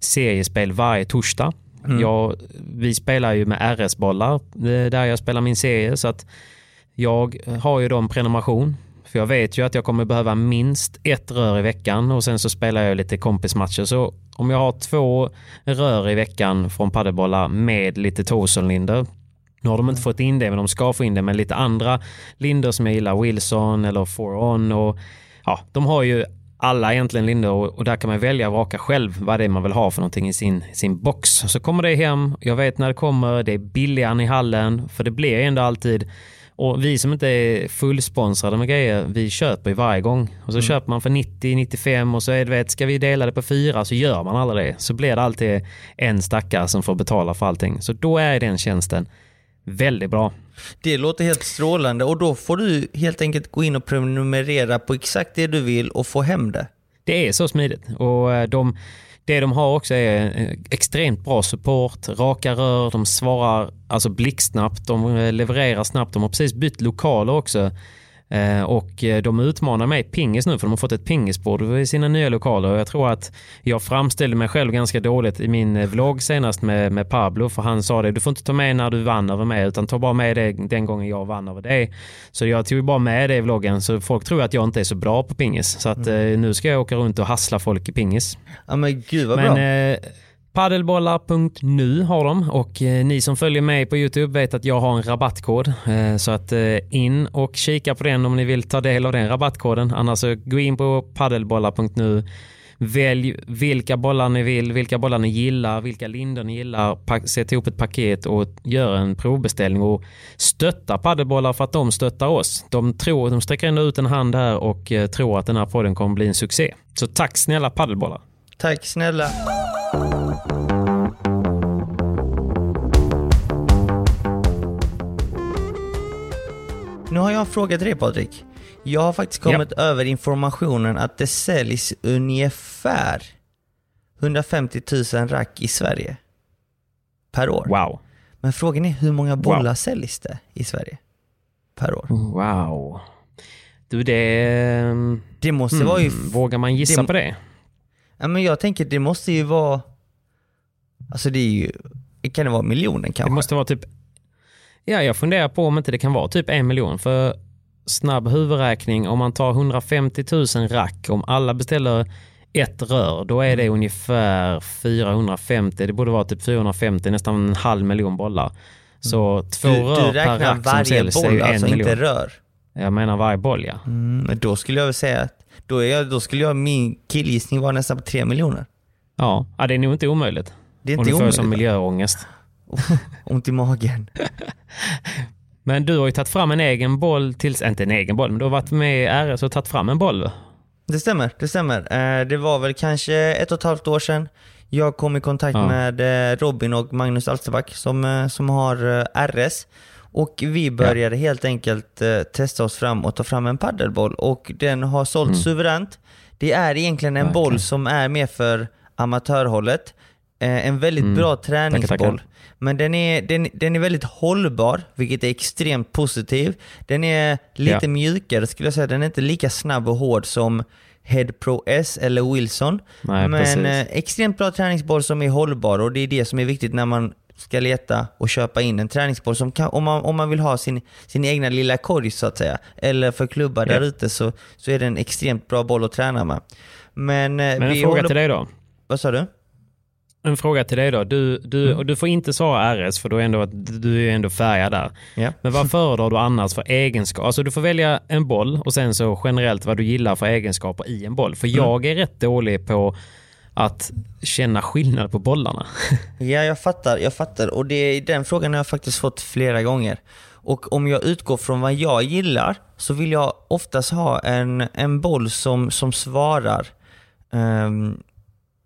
seriespel varje torsdag. Jag, vi spelar ju med RS-bollar eh, där jag spelar min serie så att jag har ju då en prenumeration. För jag vet ju att jag kommer behöva minst ett rör i veckan och sen så spelar jag lite kompismatcher. Så om jag har två rör i veckan från padelbollar med lite Torsonlinder nu har de inte fått in det, men de ska få in det med lite andra lindor som jag gillar. Wilson eller Four On och ja, de har ju alla egentligen lindor och, och där kan man välja och vraka själv vad det är man vill ha för någonting i sin, sin box. Så kommer det hem, jag vet när det kommer, det är billigare än i hallen, för det blir ändå alltid och vi som inte är fullsponsrade med grejer, vi köper ju varje gång. Och så köper man för 90-95 och så är det, vet, ska vi dela det på fyra så gör man aldrig det. Så blir det alltid en stackare som får betala för allting. Så då är den tjänsten väldigt bra. Det låter helt strålande och då får du helt enkelt gå in och prenumerera på exakt det du vill och få hem det. Det är så smidigt. Och eh, de, det de har också är extremt bra support, raka rör, de svarar alltså blixtsnabbt, de levererar snabbt, de har precis bytt lokaler också. Eh, Och eh, de utmanar mig pingis nu för de har fått ett pingisbord i sina nya lokaler. Och jag tror att jag framställde mig själv ganska dåligt i min eh, vlogg senast med, med Pablo. För han sa det, du får inte ta med när du vann över mig utan ta bara med det den gången jag vann över dig. Så jag tog bara med det i vloggen så folk tror att jag inte är så bra på pingis. Så att eh, nu ska jag åka runt och hassla folk i pingis. Ja men gud vad Men bra. eh, Paddelbollar.nu har de och eh, ni som följer mig på Youtube vet att jag har en rabattkod. Eh, så att eh, in och kika på den om ni vill ta del av den rabattkoden. Annars gå in på paddelbollar.nu Välj vilka bollar ni vill, vilka bollar ni gillar, vilka lindor ni gillar. Sätt ihop ett paket och gör en provbeställning och stötta paddelbollar för att de stöttar oss. De, tror, de sträcker ändå ut en hand här och tror att den här podden kommer bli en succé. Så tack snälla paddelbollar. Tack snälla. Nu har jag en fråga till dig Patrik. Jag har faktiskt kommit ja. över informationen att det säljs ungefär 150 000 rack i Sverige. Per år. Wow. Men frågan är hur många bollar wow. säljs det i Sverige? Per år. Wow. Du det... Det måste hmm, vara ju... Vågar man gissa det, på det? Ja men jag tänker det måste ju vara... Alltså det är ju... Kan det vara miljonen kanske? Det måste vara typ Ja, jag funderar på om inte det kan vara typ en miljon. För snabb huvudräkning, om man tar 150 000 rack, om alla beställer ett rör, då är det mm. ungefär 450, det borde vara typ 450, nästan en halv miljon bollar. Så mm. två du, rör du per rack som säljs boll, är ju en alltså miljon. inte rör? Jag menar varje boll ja. Mm, men då skulle jag väl säga att då, är jag, då skulle jag, min killgissning vara nästan på tre miljoner. Ja, ja det är nog inte omöjligt. Det är inte om du omöjligt. får som miljöångest. ont i magen. Men du har ju tagit fram en egen boll, till, inte en egen boll, men du har varit med i RS och tagit fram en boll. Det stämmer, det stämmer. Eh, det var väl kanske ett och ett halvt år sedan jag kom i kontakt ja. med eh, Robin och Magnus Alsterback som, eh, som har RS. Och vi började ja. helt enkelt testa oss fram och ta fram en paddelboll och den har sålt mm. suveränt. Det är egentligen en okay. boll som är mer för amatörhållet. En väldigt mm. bra träningsboll. Tackar, tackar. Men den är, den, den är väldigt hållbar, vilket är extremt positivt. Den är lite ja. mjukare skulle jag säga. Den är inte lika snabb och hård som Head Pro S eller Wilson. Nej, men eh, extremt bra träningsboll som är hållbar och det är det som är viktigt när man ska leta och köpa in en träningsboll som kan, om, man, om man vill ha sin, sin egna lilla korg så att säga, eller för klubbar ja. där ute så, så är det en extremt bra boll att träna med. Men, eh, Men en fråga håller... till dig då. Vad sa du? En fråga till dig då. Du, du, mm. och du får inte svara RS för då är ändå, du är ändå färgad där. Yeah. Men vad föredrar du annars för egenskaper? Alltså du får välja en boll och sen så generellt vad du gillar för egenskaper i en boll. För mm. jag är rätt dålig på att känna skillnad på bollarna. ja, jag fattar. Jag fattar. Och det, den frågan har jag faktiskt fått flera gånger. Och om jag utgår från vad jag gillar så vill jag oftast ha en, en boll som, som svarar um,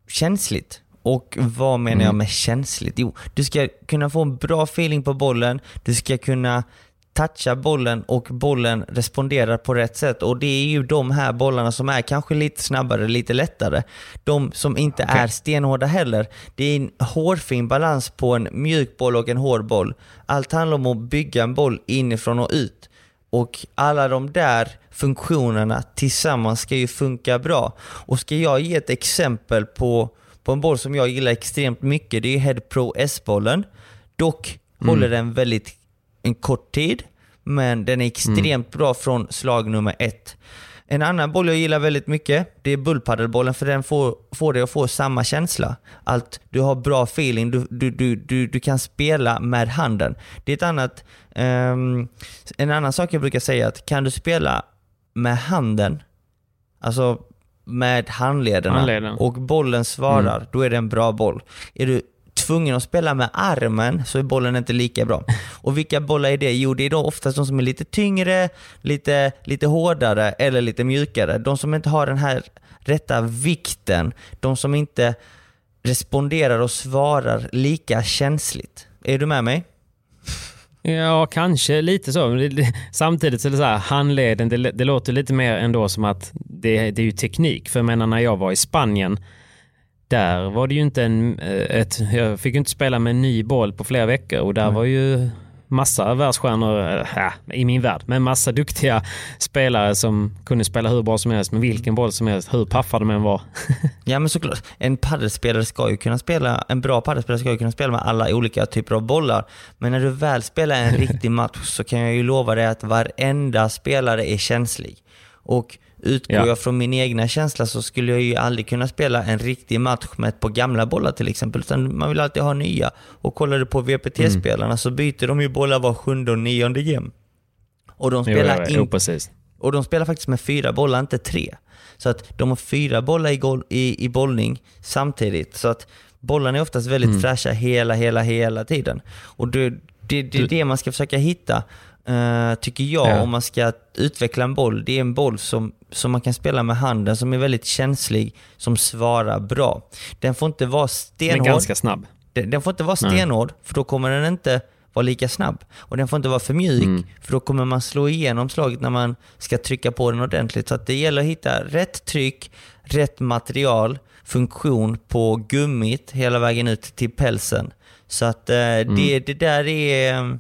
känsligt. Och vad menar mm. jag med känsligt? Jo, du ska kunna få en bra feeling på bollen, du ska kunna toucha bollen och bollen responderar på rätt sätt. Och det är ju de här bollarna som är kanske lite snabbare, lite lättare. De som inte okay. är stenhårda heller. Det är en hårfin balans på en mjuk boll och en hård boll. Allt handlar om att bygga en boll inifrån och ut. Och alla de där funktionerna tillsammans ska ju funka bra. Och ska jag ge ett exempel på på en boll som jag gillar extremt mycket. Det är Head Pro S-bollen. Dock mm. håller den väldigt en kort tid, men den är extremt mm. bra från slag nummer ett. En annan boll jag gillar väldigt mycket, det är bullpaddelbollen för den får, får dig att få samma känsla. Att du har bra feeling, du, du, du, du, du kan spela med handen. Det är ett annat, um, en annan sak jag brukar säga att kan du spela med handen, alltså med handlederna Handleden. och bollen svarar, mm. då är det en bra boll. Är du tvungen att spela med armen så är bollen inte lika bra. Och vilka bollar är det? Jo, det är då oftast de som är lite tyngre, lite, lite hårdare eller lite mjukare. De som inte har den här rätta vikten, de som inte responderar och svarar lika känsligt. Är du med mig? Ja, kanske lite så. Samtidigt så är det så här, handleden, det, det låter lite mer ändå som att det, det är ju teknik. För jag menar när jag var i Spanien, där var det ju inte en... Eh, ett, jag fick ju inte spela med en ny boll på flera veckor och där mm. var ju massa världsstjärnor, äh, i min värld, men massa duktiga spelare som kunde spela hur bra som helst med vilken boll som helst, hur paffade de än var. ja men såklart, en paddelspelare ska ju kunna spela, en bra paddelspelare ska ju kunna spela med alla olika typer av bollar. Men när du väl spelar en riktig match så kan jag ju lova dig att varenda spelare är känslig. Och Utgår ja. jag från min egna känsla så skulle jag ju aldrig kunna spela en riktig match med ett par gamla bollar till exempel. Utan man vill alltid ha nya. Och kollar du på VPT-spelarna mm. så byter de ju bollar var sjunde och nionde game. Och de spelar, jo, jo, in, jo, Och de spelar faktiskt med fyra bollar, inte tre. Så att de har fyra bollar i, gol- i, i bollning samtidigt. Så att bollarna är oftast väldigt Mm. fräscha hela, hela, hela tiden. Och det, det, det är det man ska försöka hitta, eh, tycker jag, Ja. om man ska utveckla en boll. Det är en boll som, som man kan spela med handen, som är väldigt känslig, som svarar bra. Den får inte vara Men stenhård. ganska snabb. Den, den får inte vara Nej. stenhård, för då kommer den inte vara lika snabb. Och den får inte vara för mjuk, Mm. för då kommer man slå igenom slaget när man ska trycka på den ordentligt. Så att det gäller att hitta rätt tryck, rätt material, funktion på gummit hela vägen ut till pälsen. Så att eh, Mm. det, det där är...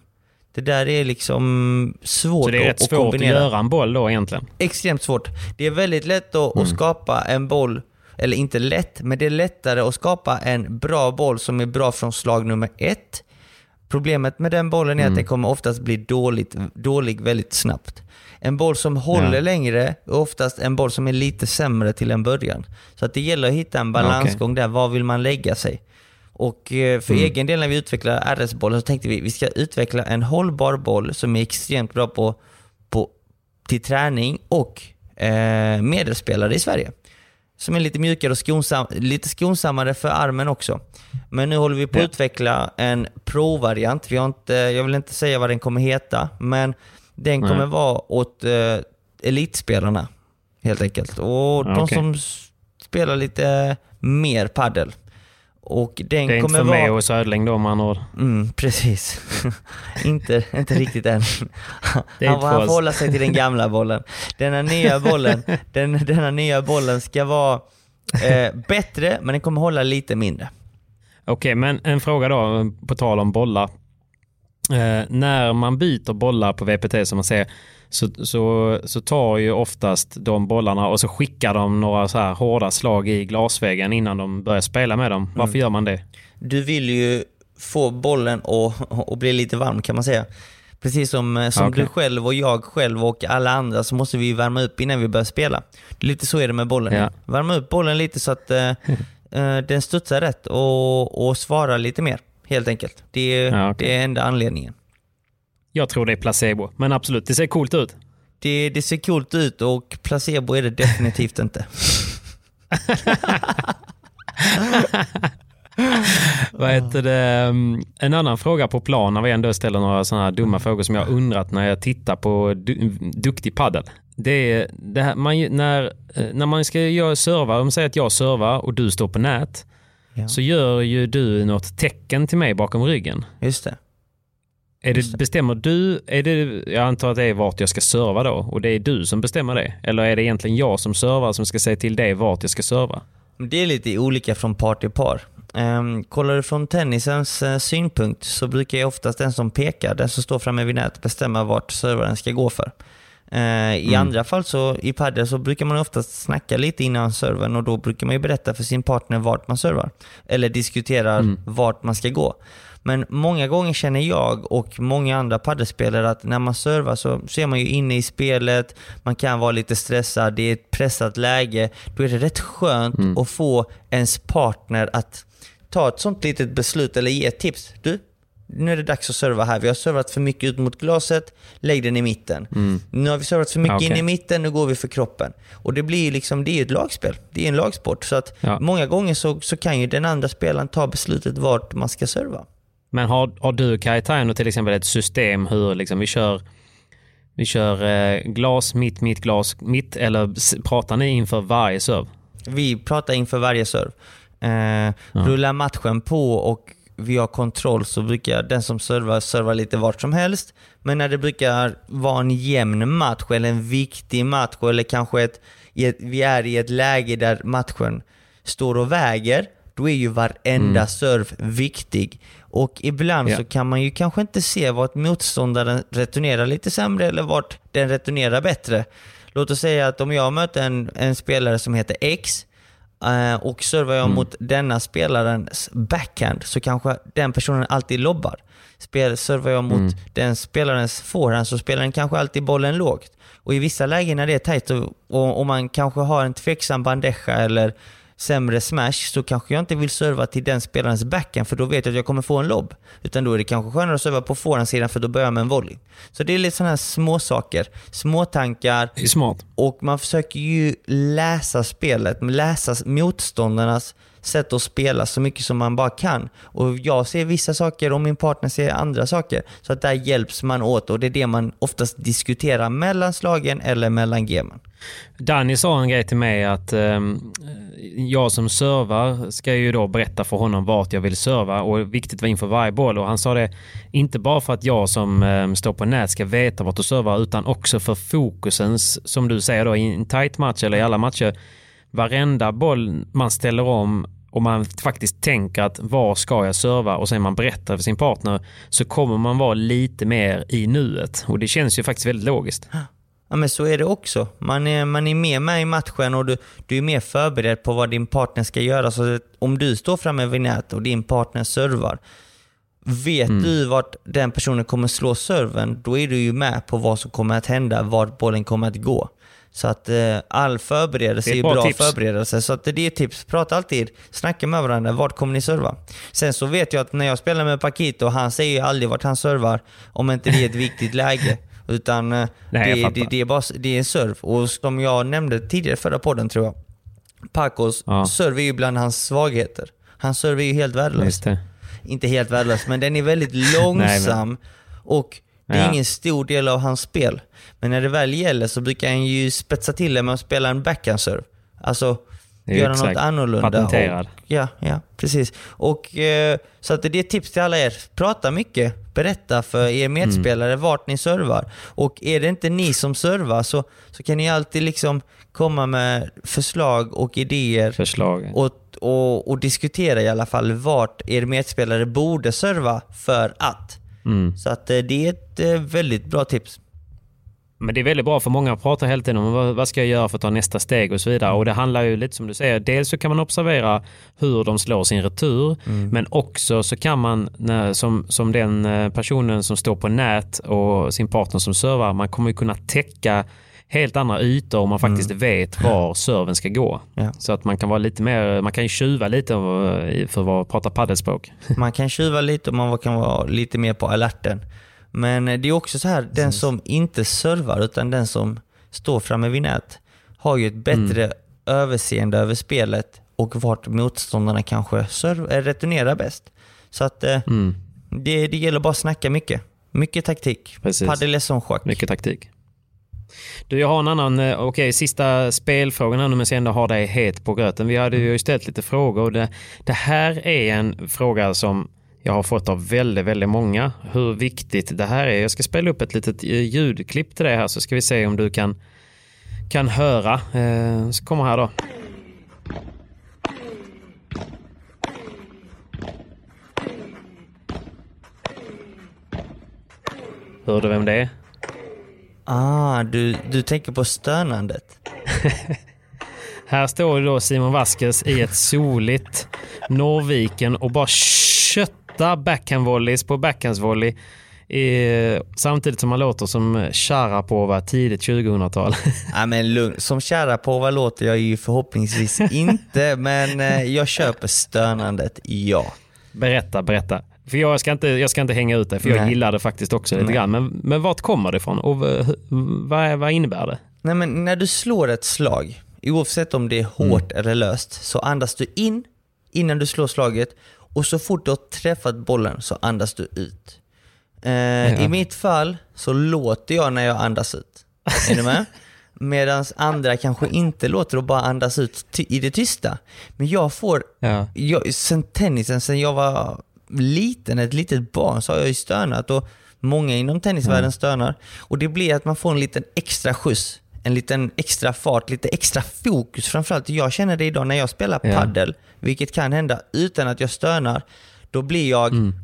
Det där är liksom svårt Så det är att, rätt att svårt att kombinera göra en boll då egentligen. extremt svårt. Det är väldigt lätt att, att skapa en boll, eller inte lätt, men det är lättare att skapa en bra boll som är bra från slag nummer ett. Problemet med den bollen är att den kommer oftast bli dåligt, dålig väldigt snabbt. En boll som håller Ja. längre är oftast en boll som är lite sämre till en början. Så att det gäller att hitta en balansgång där. Var vill man lägga sig? Och eh, för egen del när vi utvecklar RS-bollen så tänkte vi vi ska utveckla en hållbar boll som är extremt bra på, på, till träning och eh, medelspelare i Sverige. Som är lite mjukare och skonsam, lite skonsammare för armen också. Men nu håller vi på att Ja. utveckla en provvariant. Vi har inte, jag vill inte säga vad den kommer heta, men den Nej. kommer vara åt eh, elitspelarna helt enkelt. Och de okej. som spelar lite mer paddel. Och den Det är inte kommer för vara... mig och Södling då med andra ord. Mm, precis. inte, inte riktigt än. Han, inte han får hålla sig till den gamla bollen. Denna nya bollen, den, denna nya bollen ska vara eh, bättre, men den kommer hålla lite mindre. Okej, men en fråga då på tal om bollar. Eh, när man byter bollar på VPT som man ser så, så, så tar ju oftast de bollarna och så skickar de några så här hårda slag i glasväggen innan de börjar spela med dem. Varför gör man det? Du vill ju få bollen att, bli lite varm kan man säga. Precis som, eh, som Okej. du själv och jag själv och alla andra så måste vi värma upp innan vi börjar spela. Lite så är det med bollen. Ja. Värma upp bollen lite så att eh, eh, den studsar rätt och, och svarar lite mer. Helt enkelt. Det, är- Ja, okej. det är enda anledningen. Jag tror det är placebo, men absolut, det ser coolt ut. Det, det ser coolt ut och placebo är det definitivt inte. Vad heter det? um, En annan fråga på plan när vi ändå ställer några sådana här dumma frågor som jag undrat när jag tittar på du, duktig paddel. Det är det här, man, när, eh, när man ska göra serva, om säger att jag servar och du står på nät, Ja. så gör ju du något tecken till mig bakom ryggen. Just det. Är det, bestämmer du, är det, jag antar att det är vart jag ska serva då, och det är du som bestämmer det? Eller är det egentligen jag som servar som ska säga till dig vart jag ska serva? Det är lite olika från par till par. Um, kollar du från tennisens eh, synpunkt så brukar ju oftast den som pekar, den som står framme vid nät, bestämma vart servern ska gå för. Eh, I andra fall så i padel så brukar man oftast snacka lite innan servern och då brukar man ju berätta för sin partner vart man servar. Eller diskuterar vart man ska gå. Men många gånger känner jag och många andra paddelspelare att när man servar så, så är man ju inne i spelet, man kan vara lite stressad, det är ett pressat läge. Då är det rätt skönt att få ens partner att ta ett sånt litet beslut eller ge ett tips. Du, nu är det dags att serva här. Vi har servat för mycket ut mot glaset, lägg den i mitten. Nu har vi servat för mycket Ja, in i mitten, nu går vi för kroppen. Och det blir liksom, det är ett lagspel. Det är en lagsport. Så att Ja. många gånger så, så kan ju den andra spelaren ta beslutet vart man ska serva. Men har, har du Kaitaino till exempel ett system hur liksom vi kör vi kör eh, glas, mitt, mitt, glas, mitt eller pratar ni inför varje serve? Vi pratar inför varje serve. Eh, Rullar matchen på och vi har kontroll så brukar den som servar serva lite vart som helst. Men när det brukar vara en jämn match eller en viktig match eller kanske ett, ett, vi är i ett läge där matchen står och väger, då är ju varenda serve viktig. Och ibland Ja. så kan man ju kanske inte se vart motståndaren returnerar lite sämre eller vart den returnerar bättre. Låt oss säga att om jag möter en, en spelare som heter X eh, och servar jag mot denna spelarens backhand så kanske den personen alltid lobbar. Spel, servar jag mot den spelarens forehand så spelar den kanske alltid bollen lågt. Och i vissa lägen när det är tajt och, och, och man kanske har en tveksam bandeja eller sämre smash så kanske jag inte vill serva till den spelarens backhand för då vet jag att jag kommer få en lobb. Utan då är det kanske skönare att serva på forehandsidan för då börjar jag med en volley. Så det är lite sådana här små saker, små tankar. Det är smart. Och man försöker ju läsa spelet, läsa motståndarnas sätt att spela så mycket som man bara kan. Och jag ser vissa saker och min partner ser andra saker. Så att där hjälps man åt och det är det man oftast diskuterar mellan slagen eller mellan gemen. Danny sa en grej till mig att eh, jag som servar ska ju då berätta för honom vart jag vill serva och viktigt var inför varje boll. Och han sa det inte bara för att jag som eh, står på nät ska veta vart du servar utan också för fokusens, som du säger då, i en tight match eller i alla matcher. Varenda boll man ställer om och man faktiskt tänker att var ska jag serva och sen man berättar för sin partner så kommer man vara lite mer i nuet. Och det känns ju faktiskt väldigt logiskt. Ja men så är det också. Man är, man är mer med i matchen och du, du är mer förberedd på vad din partner ska göra. Så om du står framme vid nät och din partner servar, vet mm. du vart den personen kommer slå serven, då är du ju med på vad som kommer att hända, vart bollen kommer att gå. Så att eh, all förberedelse är, är bra tips. förberedelse. Så att det är tips. Prata alltid, snacka med varandra. Vart kommer ni serva? Sen så vet jag att när jag spelar med Paquito, han säger ju aldrig vart han servar om inte det är ett viktigt läge. Utan eh, Nej, det, det, det, är bara, det är en serv. Och som jag nämnde tidigare förra podden tror jag. Pacos ja. serv är ju bland hans svagheter. Hans serv är ju helt värdelös. Inte helt värdelös, men den är väldigt långsam. Nej, men... Och det är ja. ingen stor del av hans spel. Men när det väl gäller så brukar han ju spetsa till det med att spela en backhandserve. Alltså göra exakt. något annorlunda. Patenterad. Och, ja, ja, precis. Och, eh, så att det är ett tips till alla er. Prata mycket. Berätta för er medspelare mm. vart ni servar. Och är det inte ni som servar så, så kan ni alltid liksom komma med förslag och idéer. Förslag. Och, och, och diskutera i alla fall vart er medspelare borde serva för att. Mm. Så att eh, det är ett eh, väldigt bra tips. Men det är väldigt bra för många pratar hela tiden om vad, vad ska jag göra för att ta nästa steg och så vidare. Och det handlar ju lite som du säger, dels så kan man observera hur de slår sin retur, mm. men också så kan man som, som den eh, personen som står på nät och sin partner som servar, man kommer ju kunna täcka helt andra ytor om man faktiskt mm. vet var serven ska gå. Ja. Så att man kan vara lite mer, man kan ju tjuva lite för att prata paddelspråk. Man kan tjuva lite och man kan vara lite mer på alerten. Men det är också så här, den som inte servar utan den som står framme vid nät har ju ett bättre mm. överseende över spelet och vart motståndarna kanske serv, eh, returnerar bäst. Så att eh, mm. det, det gäller bara att snacka mycket. Mycket taktik. Padel är som schack. Mycket taktik. Du, jag har en annan, eh, okej, okay, sista spelfrågan här nu, men sen har dig het på gröten. Vi hade ju ställt lite frågor och det, det här är en fråga som jag har fått av väldigt, väldigt många. Hur viktigt det här är. Jag ska spela upp ett litet eh, ljudklipp till dig här så ska vi se om du kan, kan höra. Eh, så kommer här då. Hör du vem det är? Ah, du, du tänker på stönandet? Här står då Simon Vasquez i ett soligt Norrviken och bara köttar backhandvolleys på backhandsvolley. Eh, samtidigt som man låter som Sharapova tidigt 2000-tal. ja, men lugn. Som Sharapova låter jag ju förhoppningsvis inte, men eh, jag köper stönandet, ja. Berätta, berätta. För jag ska inte, jag ska inte hänga ut det, för jag Nej. gillar det faktiskt också lite Nej. grann. Men, men vart kommer det ifrån och vad, vad innebär det? Nej, men när du slår ett slag, oavsett om det är hårt mm. eller löst, så andas du in innan du slår slaget och så fort du har träffat bollen så andas du ut. Eh, ja. I mitt fall så låter jag när jag andas ut. Är du med? Medan andra kanske inte låter och bara andas ut i det tysta. Men jag får, ja. jag, sen tennisen, sen jag var liten, ett litet barn, så har jag ju stönat och många inom tennisvärlden mm. stönar. Och det blir att man får en liten extra skjuts, en liten extra fart, lite extra fokus framförallt. Jag känner det idag när jag spelar ja. paddel, vilket kan hända utan att jag stönar. Då blir jag mm.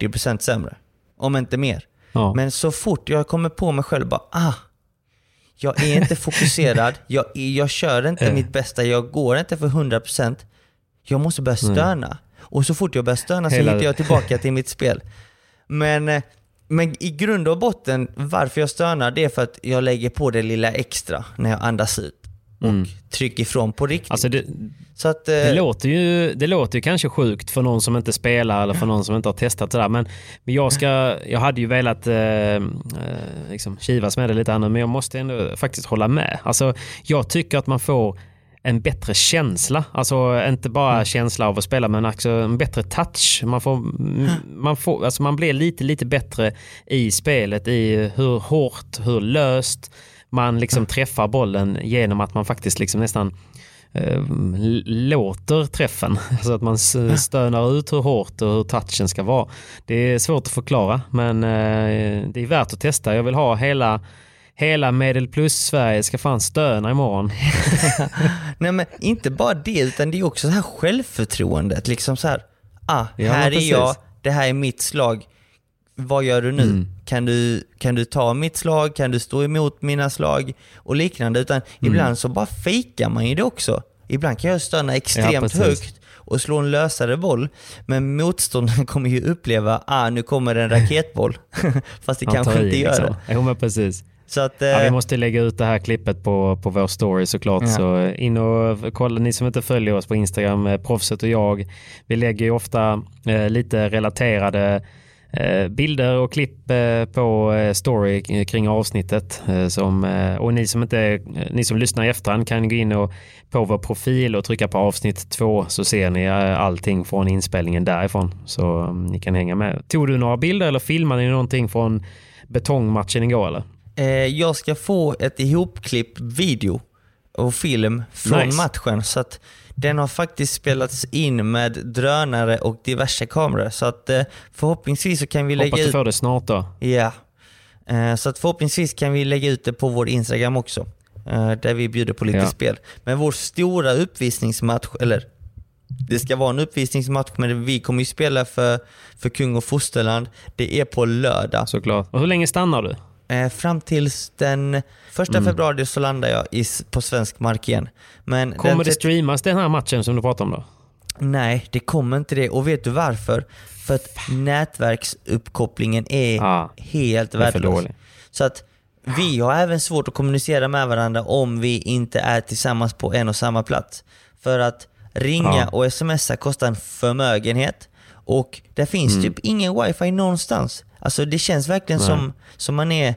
40% sämre, om inte mer. Ja. Men så fort jag kommer på mig själv, bara ah, jag är inte fokuserad, jag, jag kör inte mitt bästa, jag går inte för 100%. Jag måste börja stöna. Och så fort jag börjar stöna så hittar jag tillbaka till mitt spel. Men, eh, men i grund och botten, varför jag stönar, det är för att jag lägger på det lilla extra när jag andas ut. och Mm. tryck ifrån på riktigt. Alltså det, så att, eh, det, låter ju, det låter ju kanske sjukt för någon som inte spelar eller för någon som inte har testat sådär. Men, men jag, ska, jag hade ju velat eh, eh, liksom kivas med det lite annat men jag måste ändå faktiskt hålla med. Alltså, jag tycker att man får en bättre känsla. Alltså inte bara känsla av att spela men också en bättre touch. Man, får, man, får, alltså man blir lite, lite bättre i spelet i hur hårt, hur löst man liksom träffar bollen genom att man faktiskt liksom nästan eh, låter träffen. Så att man stönar ut hur hårt och hur touchen ska vara. Det är svårt att förklara men eh, det är värt att testa. Jag vill ha hela Hela Medel Plus-Sverige ska fan stöna imorgon. Nej men inte bara det, utan det är också så här självförtroendet. Liksom så här, ah, Ja, här är jag, det här är mitt slag. Vad gör du nu? Mm. Kan, du, kan du ta mitt slag? Kan du stå emot mina slag? Och liknande. Utan Mm. ibland så bara fejkar man ju det också. Ibland kan jag stöna extremt precis. högt och slå en lösare boll. Men motståndaren kommer ju uppleva, ah nu kommer en raketboll. Fast det kanske inte gör liksom. det. Jo men precis. Så att, Ja, vi eh, måste lägga ut det här klippet på, på vår story såklart. Ja. Så in och kolla, ni som inte följer oss på Instagram, eh, Proffset och jag. Vi lägger ju ofta eh, lite relaterade eh, bilder och klipp eh, på story kring avsnittet. Eh, som, eh, och ni som, inte, ni som lyssnar i efterhand kan gå in och på vår profil och trycka på avsnitt två så ser ni allting från inspelningen därifrån. Så mm, ni kan hänga med. Tog du några bilder eller filmade ni någonting från betongmatchen igår eller? Eh, jag ska få ett ihopklipp video och film från Nice. matchen. Så att den har faktiskt spelats in med drönare och diverse kameror. Så att eh, förhoppningsvis så kan vi lägga Hoppas du ut... får det snart då. Ja. Eh, så att förhoppningsvis kan vi lägga ut det på vår Instagram också. Eh, där vi bjuder på lite Ja. spel. Men vår stora uppvisningsmatch, eller det ska vara en uppvisningsmatch men vi kommer ju spela för, för Kung och Fosterland. Det är på lördag. Såklart. Och hur länge stannar du? Eh, fram tills den första Mm. februari så landar jag i, på svensk mark igen. Men Kommer den det streamas den här matchen som du pratar om då? Nej, det kommer inte det. Och vet du varför? För att nätverksuppkopplingen är Ja, helt värdelös. Så att vi har även svårt att kommunicera med varandra om vi inte är tillsammans på en och samma plats. För att ringa Ja. och smsa kostar en förmögenhet och det finns Mm. typ ingen wifi någonstans. Alltså det känns verkligen Nej. som, som man är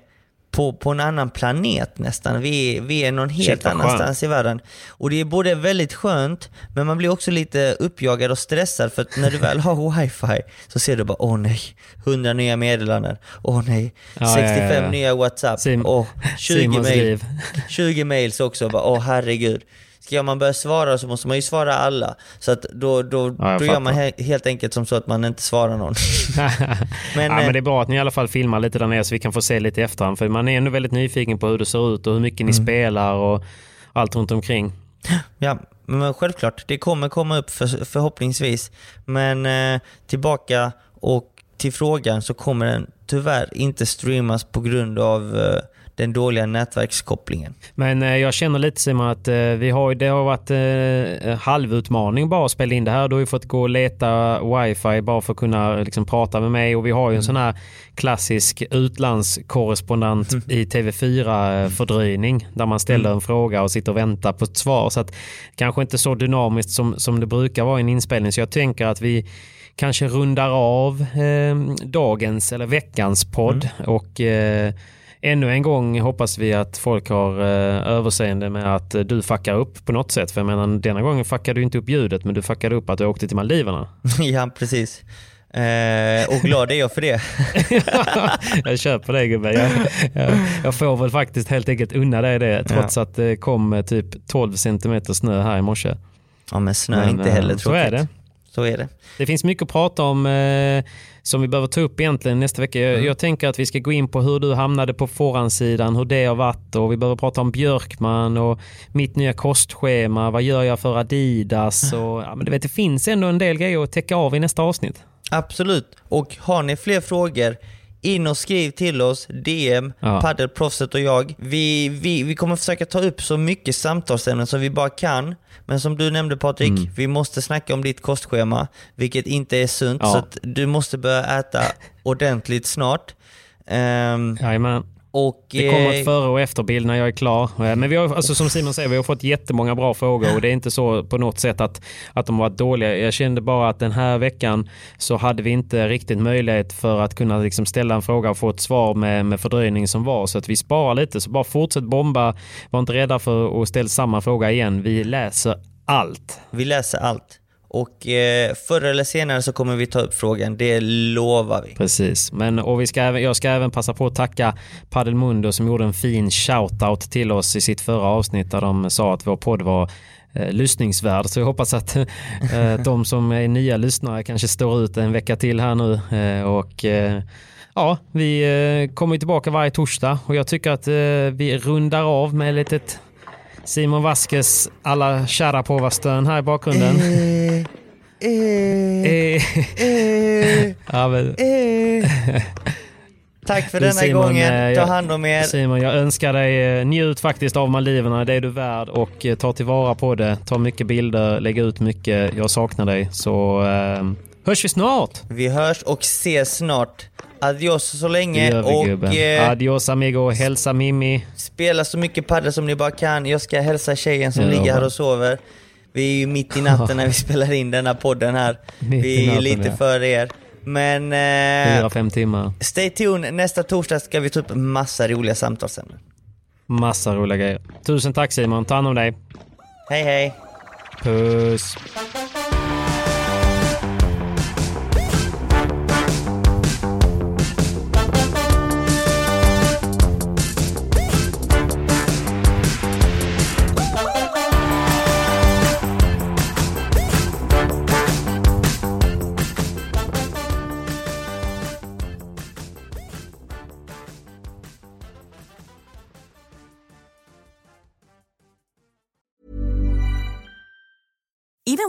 på, på en annan planet nästan. Vi är, vi är någon helt Shit, annanstans i världen. Och det är både väldigt skönt, men man blir också lite uppjagad och stressad för att när du väl har wifi så ser du bara åh nej, 100 nya meddelanden, åh nej, Ja, 65 ja, ja. nya WhatsApp, Sim- åh 20 Simons mail, liv. 20 mails också, bara, åh herregud. Ska man börja svara så måste man ju svara alla. Så att då, då, Ja, då gör man he- helt enkelt som så att man inte svarar någon. Men, ja, eh, men det är bra att ni i alla fall filmar lite där nere så vi kan få se lite i efterhand. För man är ändå väldigt nyfiken på hur det ser ut och hur mycket ni Mm. spelar och allt runt omkring. Ja, men självklart. Det kommer komma upp för, förhoppningsvis. Men eh, tillbaka och till frågan så kommer den tyvärr inte streamas på grund av eh, den dåliga nätverkskopplingen. Men eh, jag känner lite Simon att eh, vi har, det har varit eh, halvutmaning bara att spela in det här. Du har ju fått gå och leta wifi bara för att kunna liksom, prata med mig och vi har ju en sån här klassisk utlandskorrespondent i TV4-fördröjning där man ställer en fråga och sitter och väntar på ett svar. Så att kanske inte så dynamiskt som, som det brukar vara i en inspelning. Så jag tänker att vi kanske rundar av eh, dagens eller veckans podd och eh, Ännu en gång hoppas vi att folk har eh, överseende med att eh, du fuckar upp på något sätt. För jag menar, denna gången fuckade du inte upp ljudet, men du fuckade upp att du åkte till Maldiverna. ja, precis. Eh, och glad är jag för det. jag köper det gubben. Jag, jag, jag får väl faktiskt helt enkelt unna dig det, trots att det kom eh, typ 12 centimeter snö här i morse. Ja, men snö är inte heller Så tråkigt. är det. Så är det. Det finns mycket att prata om eh, som vi behöver ta upp egentligen nästa vecka. Jag, jag tänker att vi ska gå in på hur du hamnade på förhandssidan, hur det har varit och vi behöver prata om Björkman och mitt nya kostschema. Vad gör jag för Adidas? Och, ja, men du vet, det finns ändå en del grejer att täcka av i nästa avsnitt. Absolut. Och har ni fler frågor, in och skriv till oss, DM, Ja. Paddelproffset och jag. Vi, vi, vi kommer försöka ta upp så mycket samtalsämnen som vi bara kan. Men som du nämnde Patrik, Mm. vi måste snacka om ditt kostschema, vilket inte är sunt. Ja. Så du måste börja äta ordentligt snart. Jajamän. Och, Det kommer eh, ett före och efterbild när jag är klar. Eh, Men vi har, alltså som Simon säger, vi har fått jättemånga bra frågor och det är inte så på något sätt att, att de varit dåliga. Jag kände bara att den här veckan så hade vi inte riktigt möjlighet för att kunna liksom ställa en fråga och få ett svar med, med fördröjning som var. Så att vi sparar lite. Så bara fortsätt bomba. Var inte rädda för att ställa samma fråga igen. Vi läser allt. Vi läser allt. Och eh, förr eller senare så kommer vi ta upp frågan, det lovar vi. Precis, men och vi ska även, jag ska även passa på att tacka Padelmundo som gjorde en fin shoutout till oss i sitt förra avsnitt där de sa att vår podd var eh, lyssningsvärd. Så jag hoppas att eh, de som är nya lyssnare kanske står ut en vecka till här nu. Eh, och eh, ja, vi eh, kommer tillbaka varje torsdag och jag tycker att eh, vi rundar av med ett litet Simon Vasquez alla Sharapova-stön här i bakgrunden. Eh, eh, Eh, ja, men. Tack för denna Simon, gången, ta hand om er. Simon, jag önskar dig njut faktiskt av Maldiverna. Det är du värd och ta tillvara på det. Ta mycket bilder, lägg ut mycket. Jag saknar dig. Så hörs vi snart. Vi hörs och ses snart. Adios så Det länge gör vi och eh, Adios amigo. Hälsa Mimmi. spela så mycket padel som ni bara kan. Jag ska hälsa tjejen som Ja, ligger här och sover. Vi är ju mitt i natten när vi spelar in denna podden här. Mitt vi är ju natten, lite ja. före er. Men eh, Fyra, fem timmar. stay tuned, nästa torsdag ska vi ta upp massa roliga samtalsämnen. Massa roliga grejer. Tusen tack Simon. Ta hand om dig. Hej hej! Puss.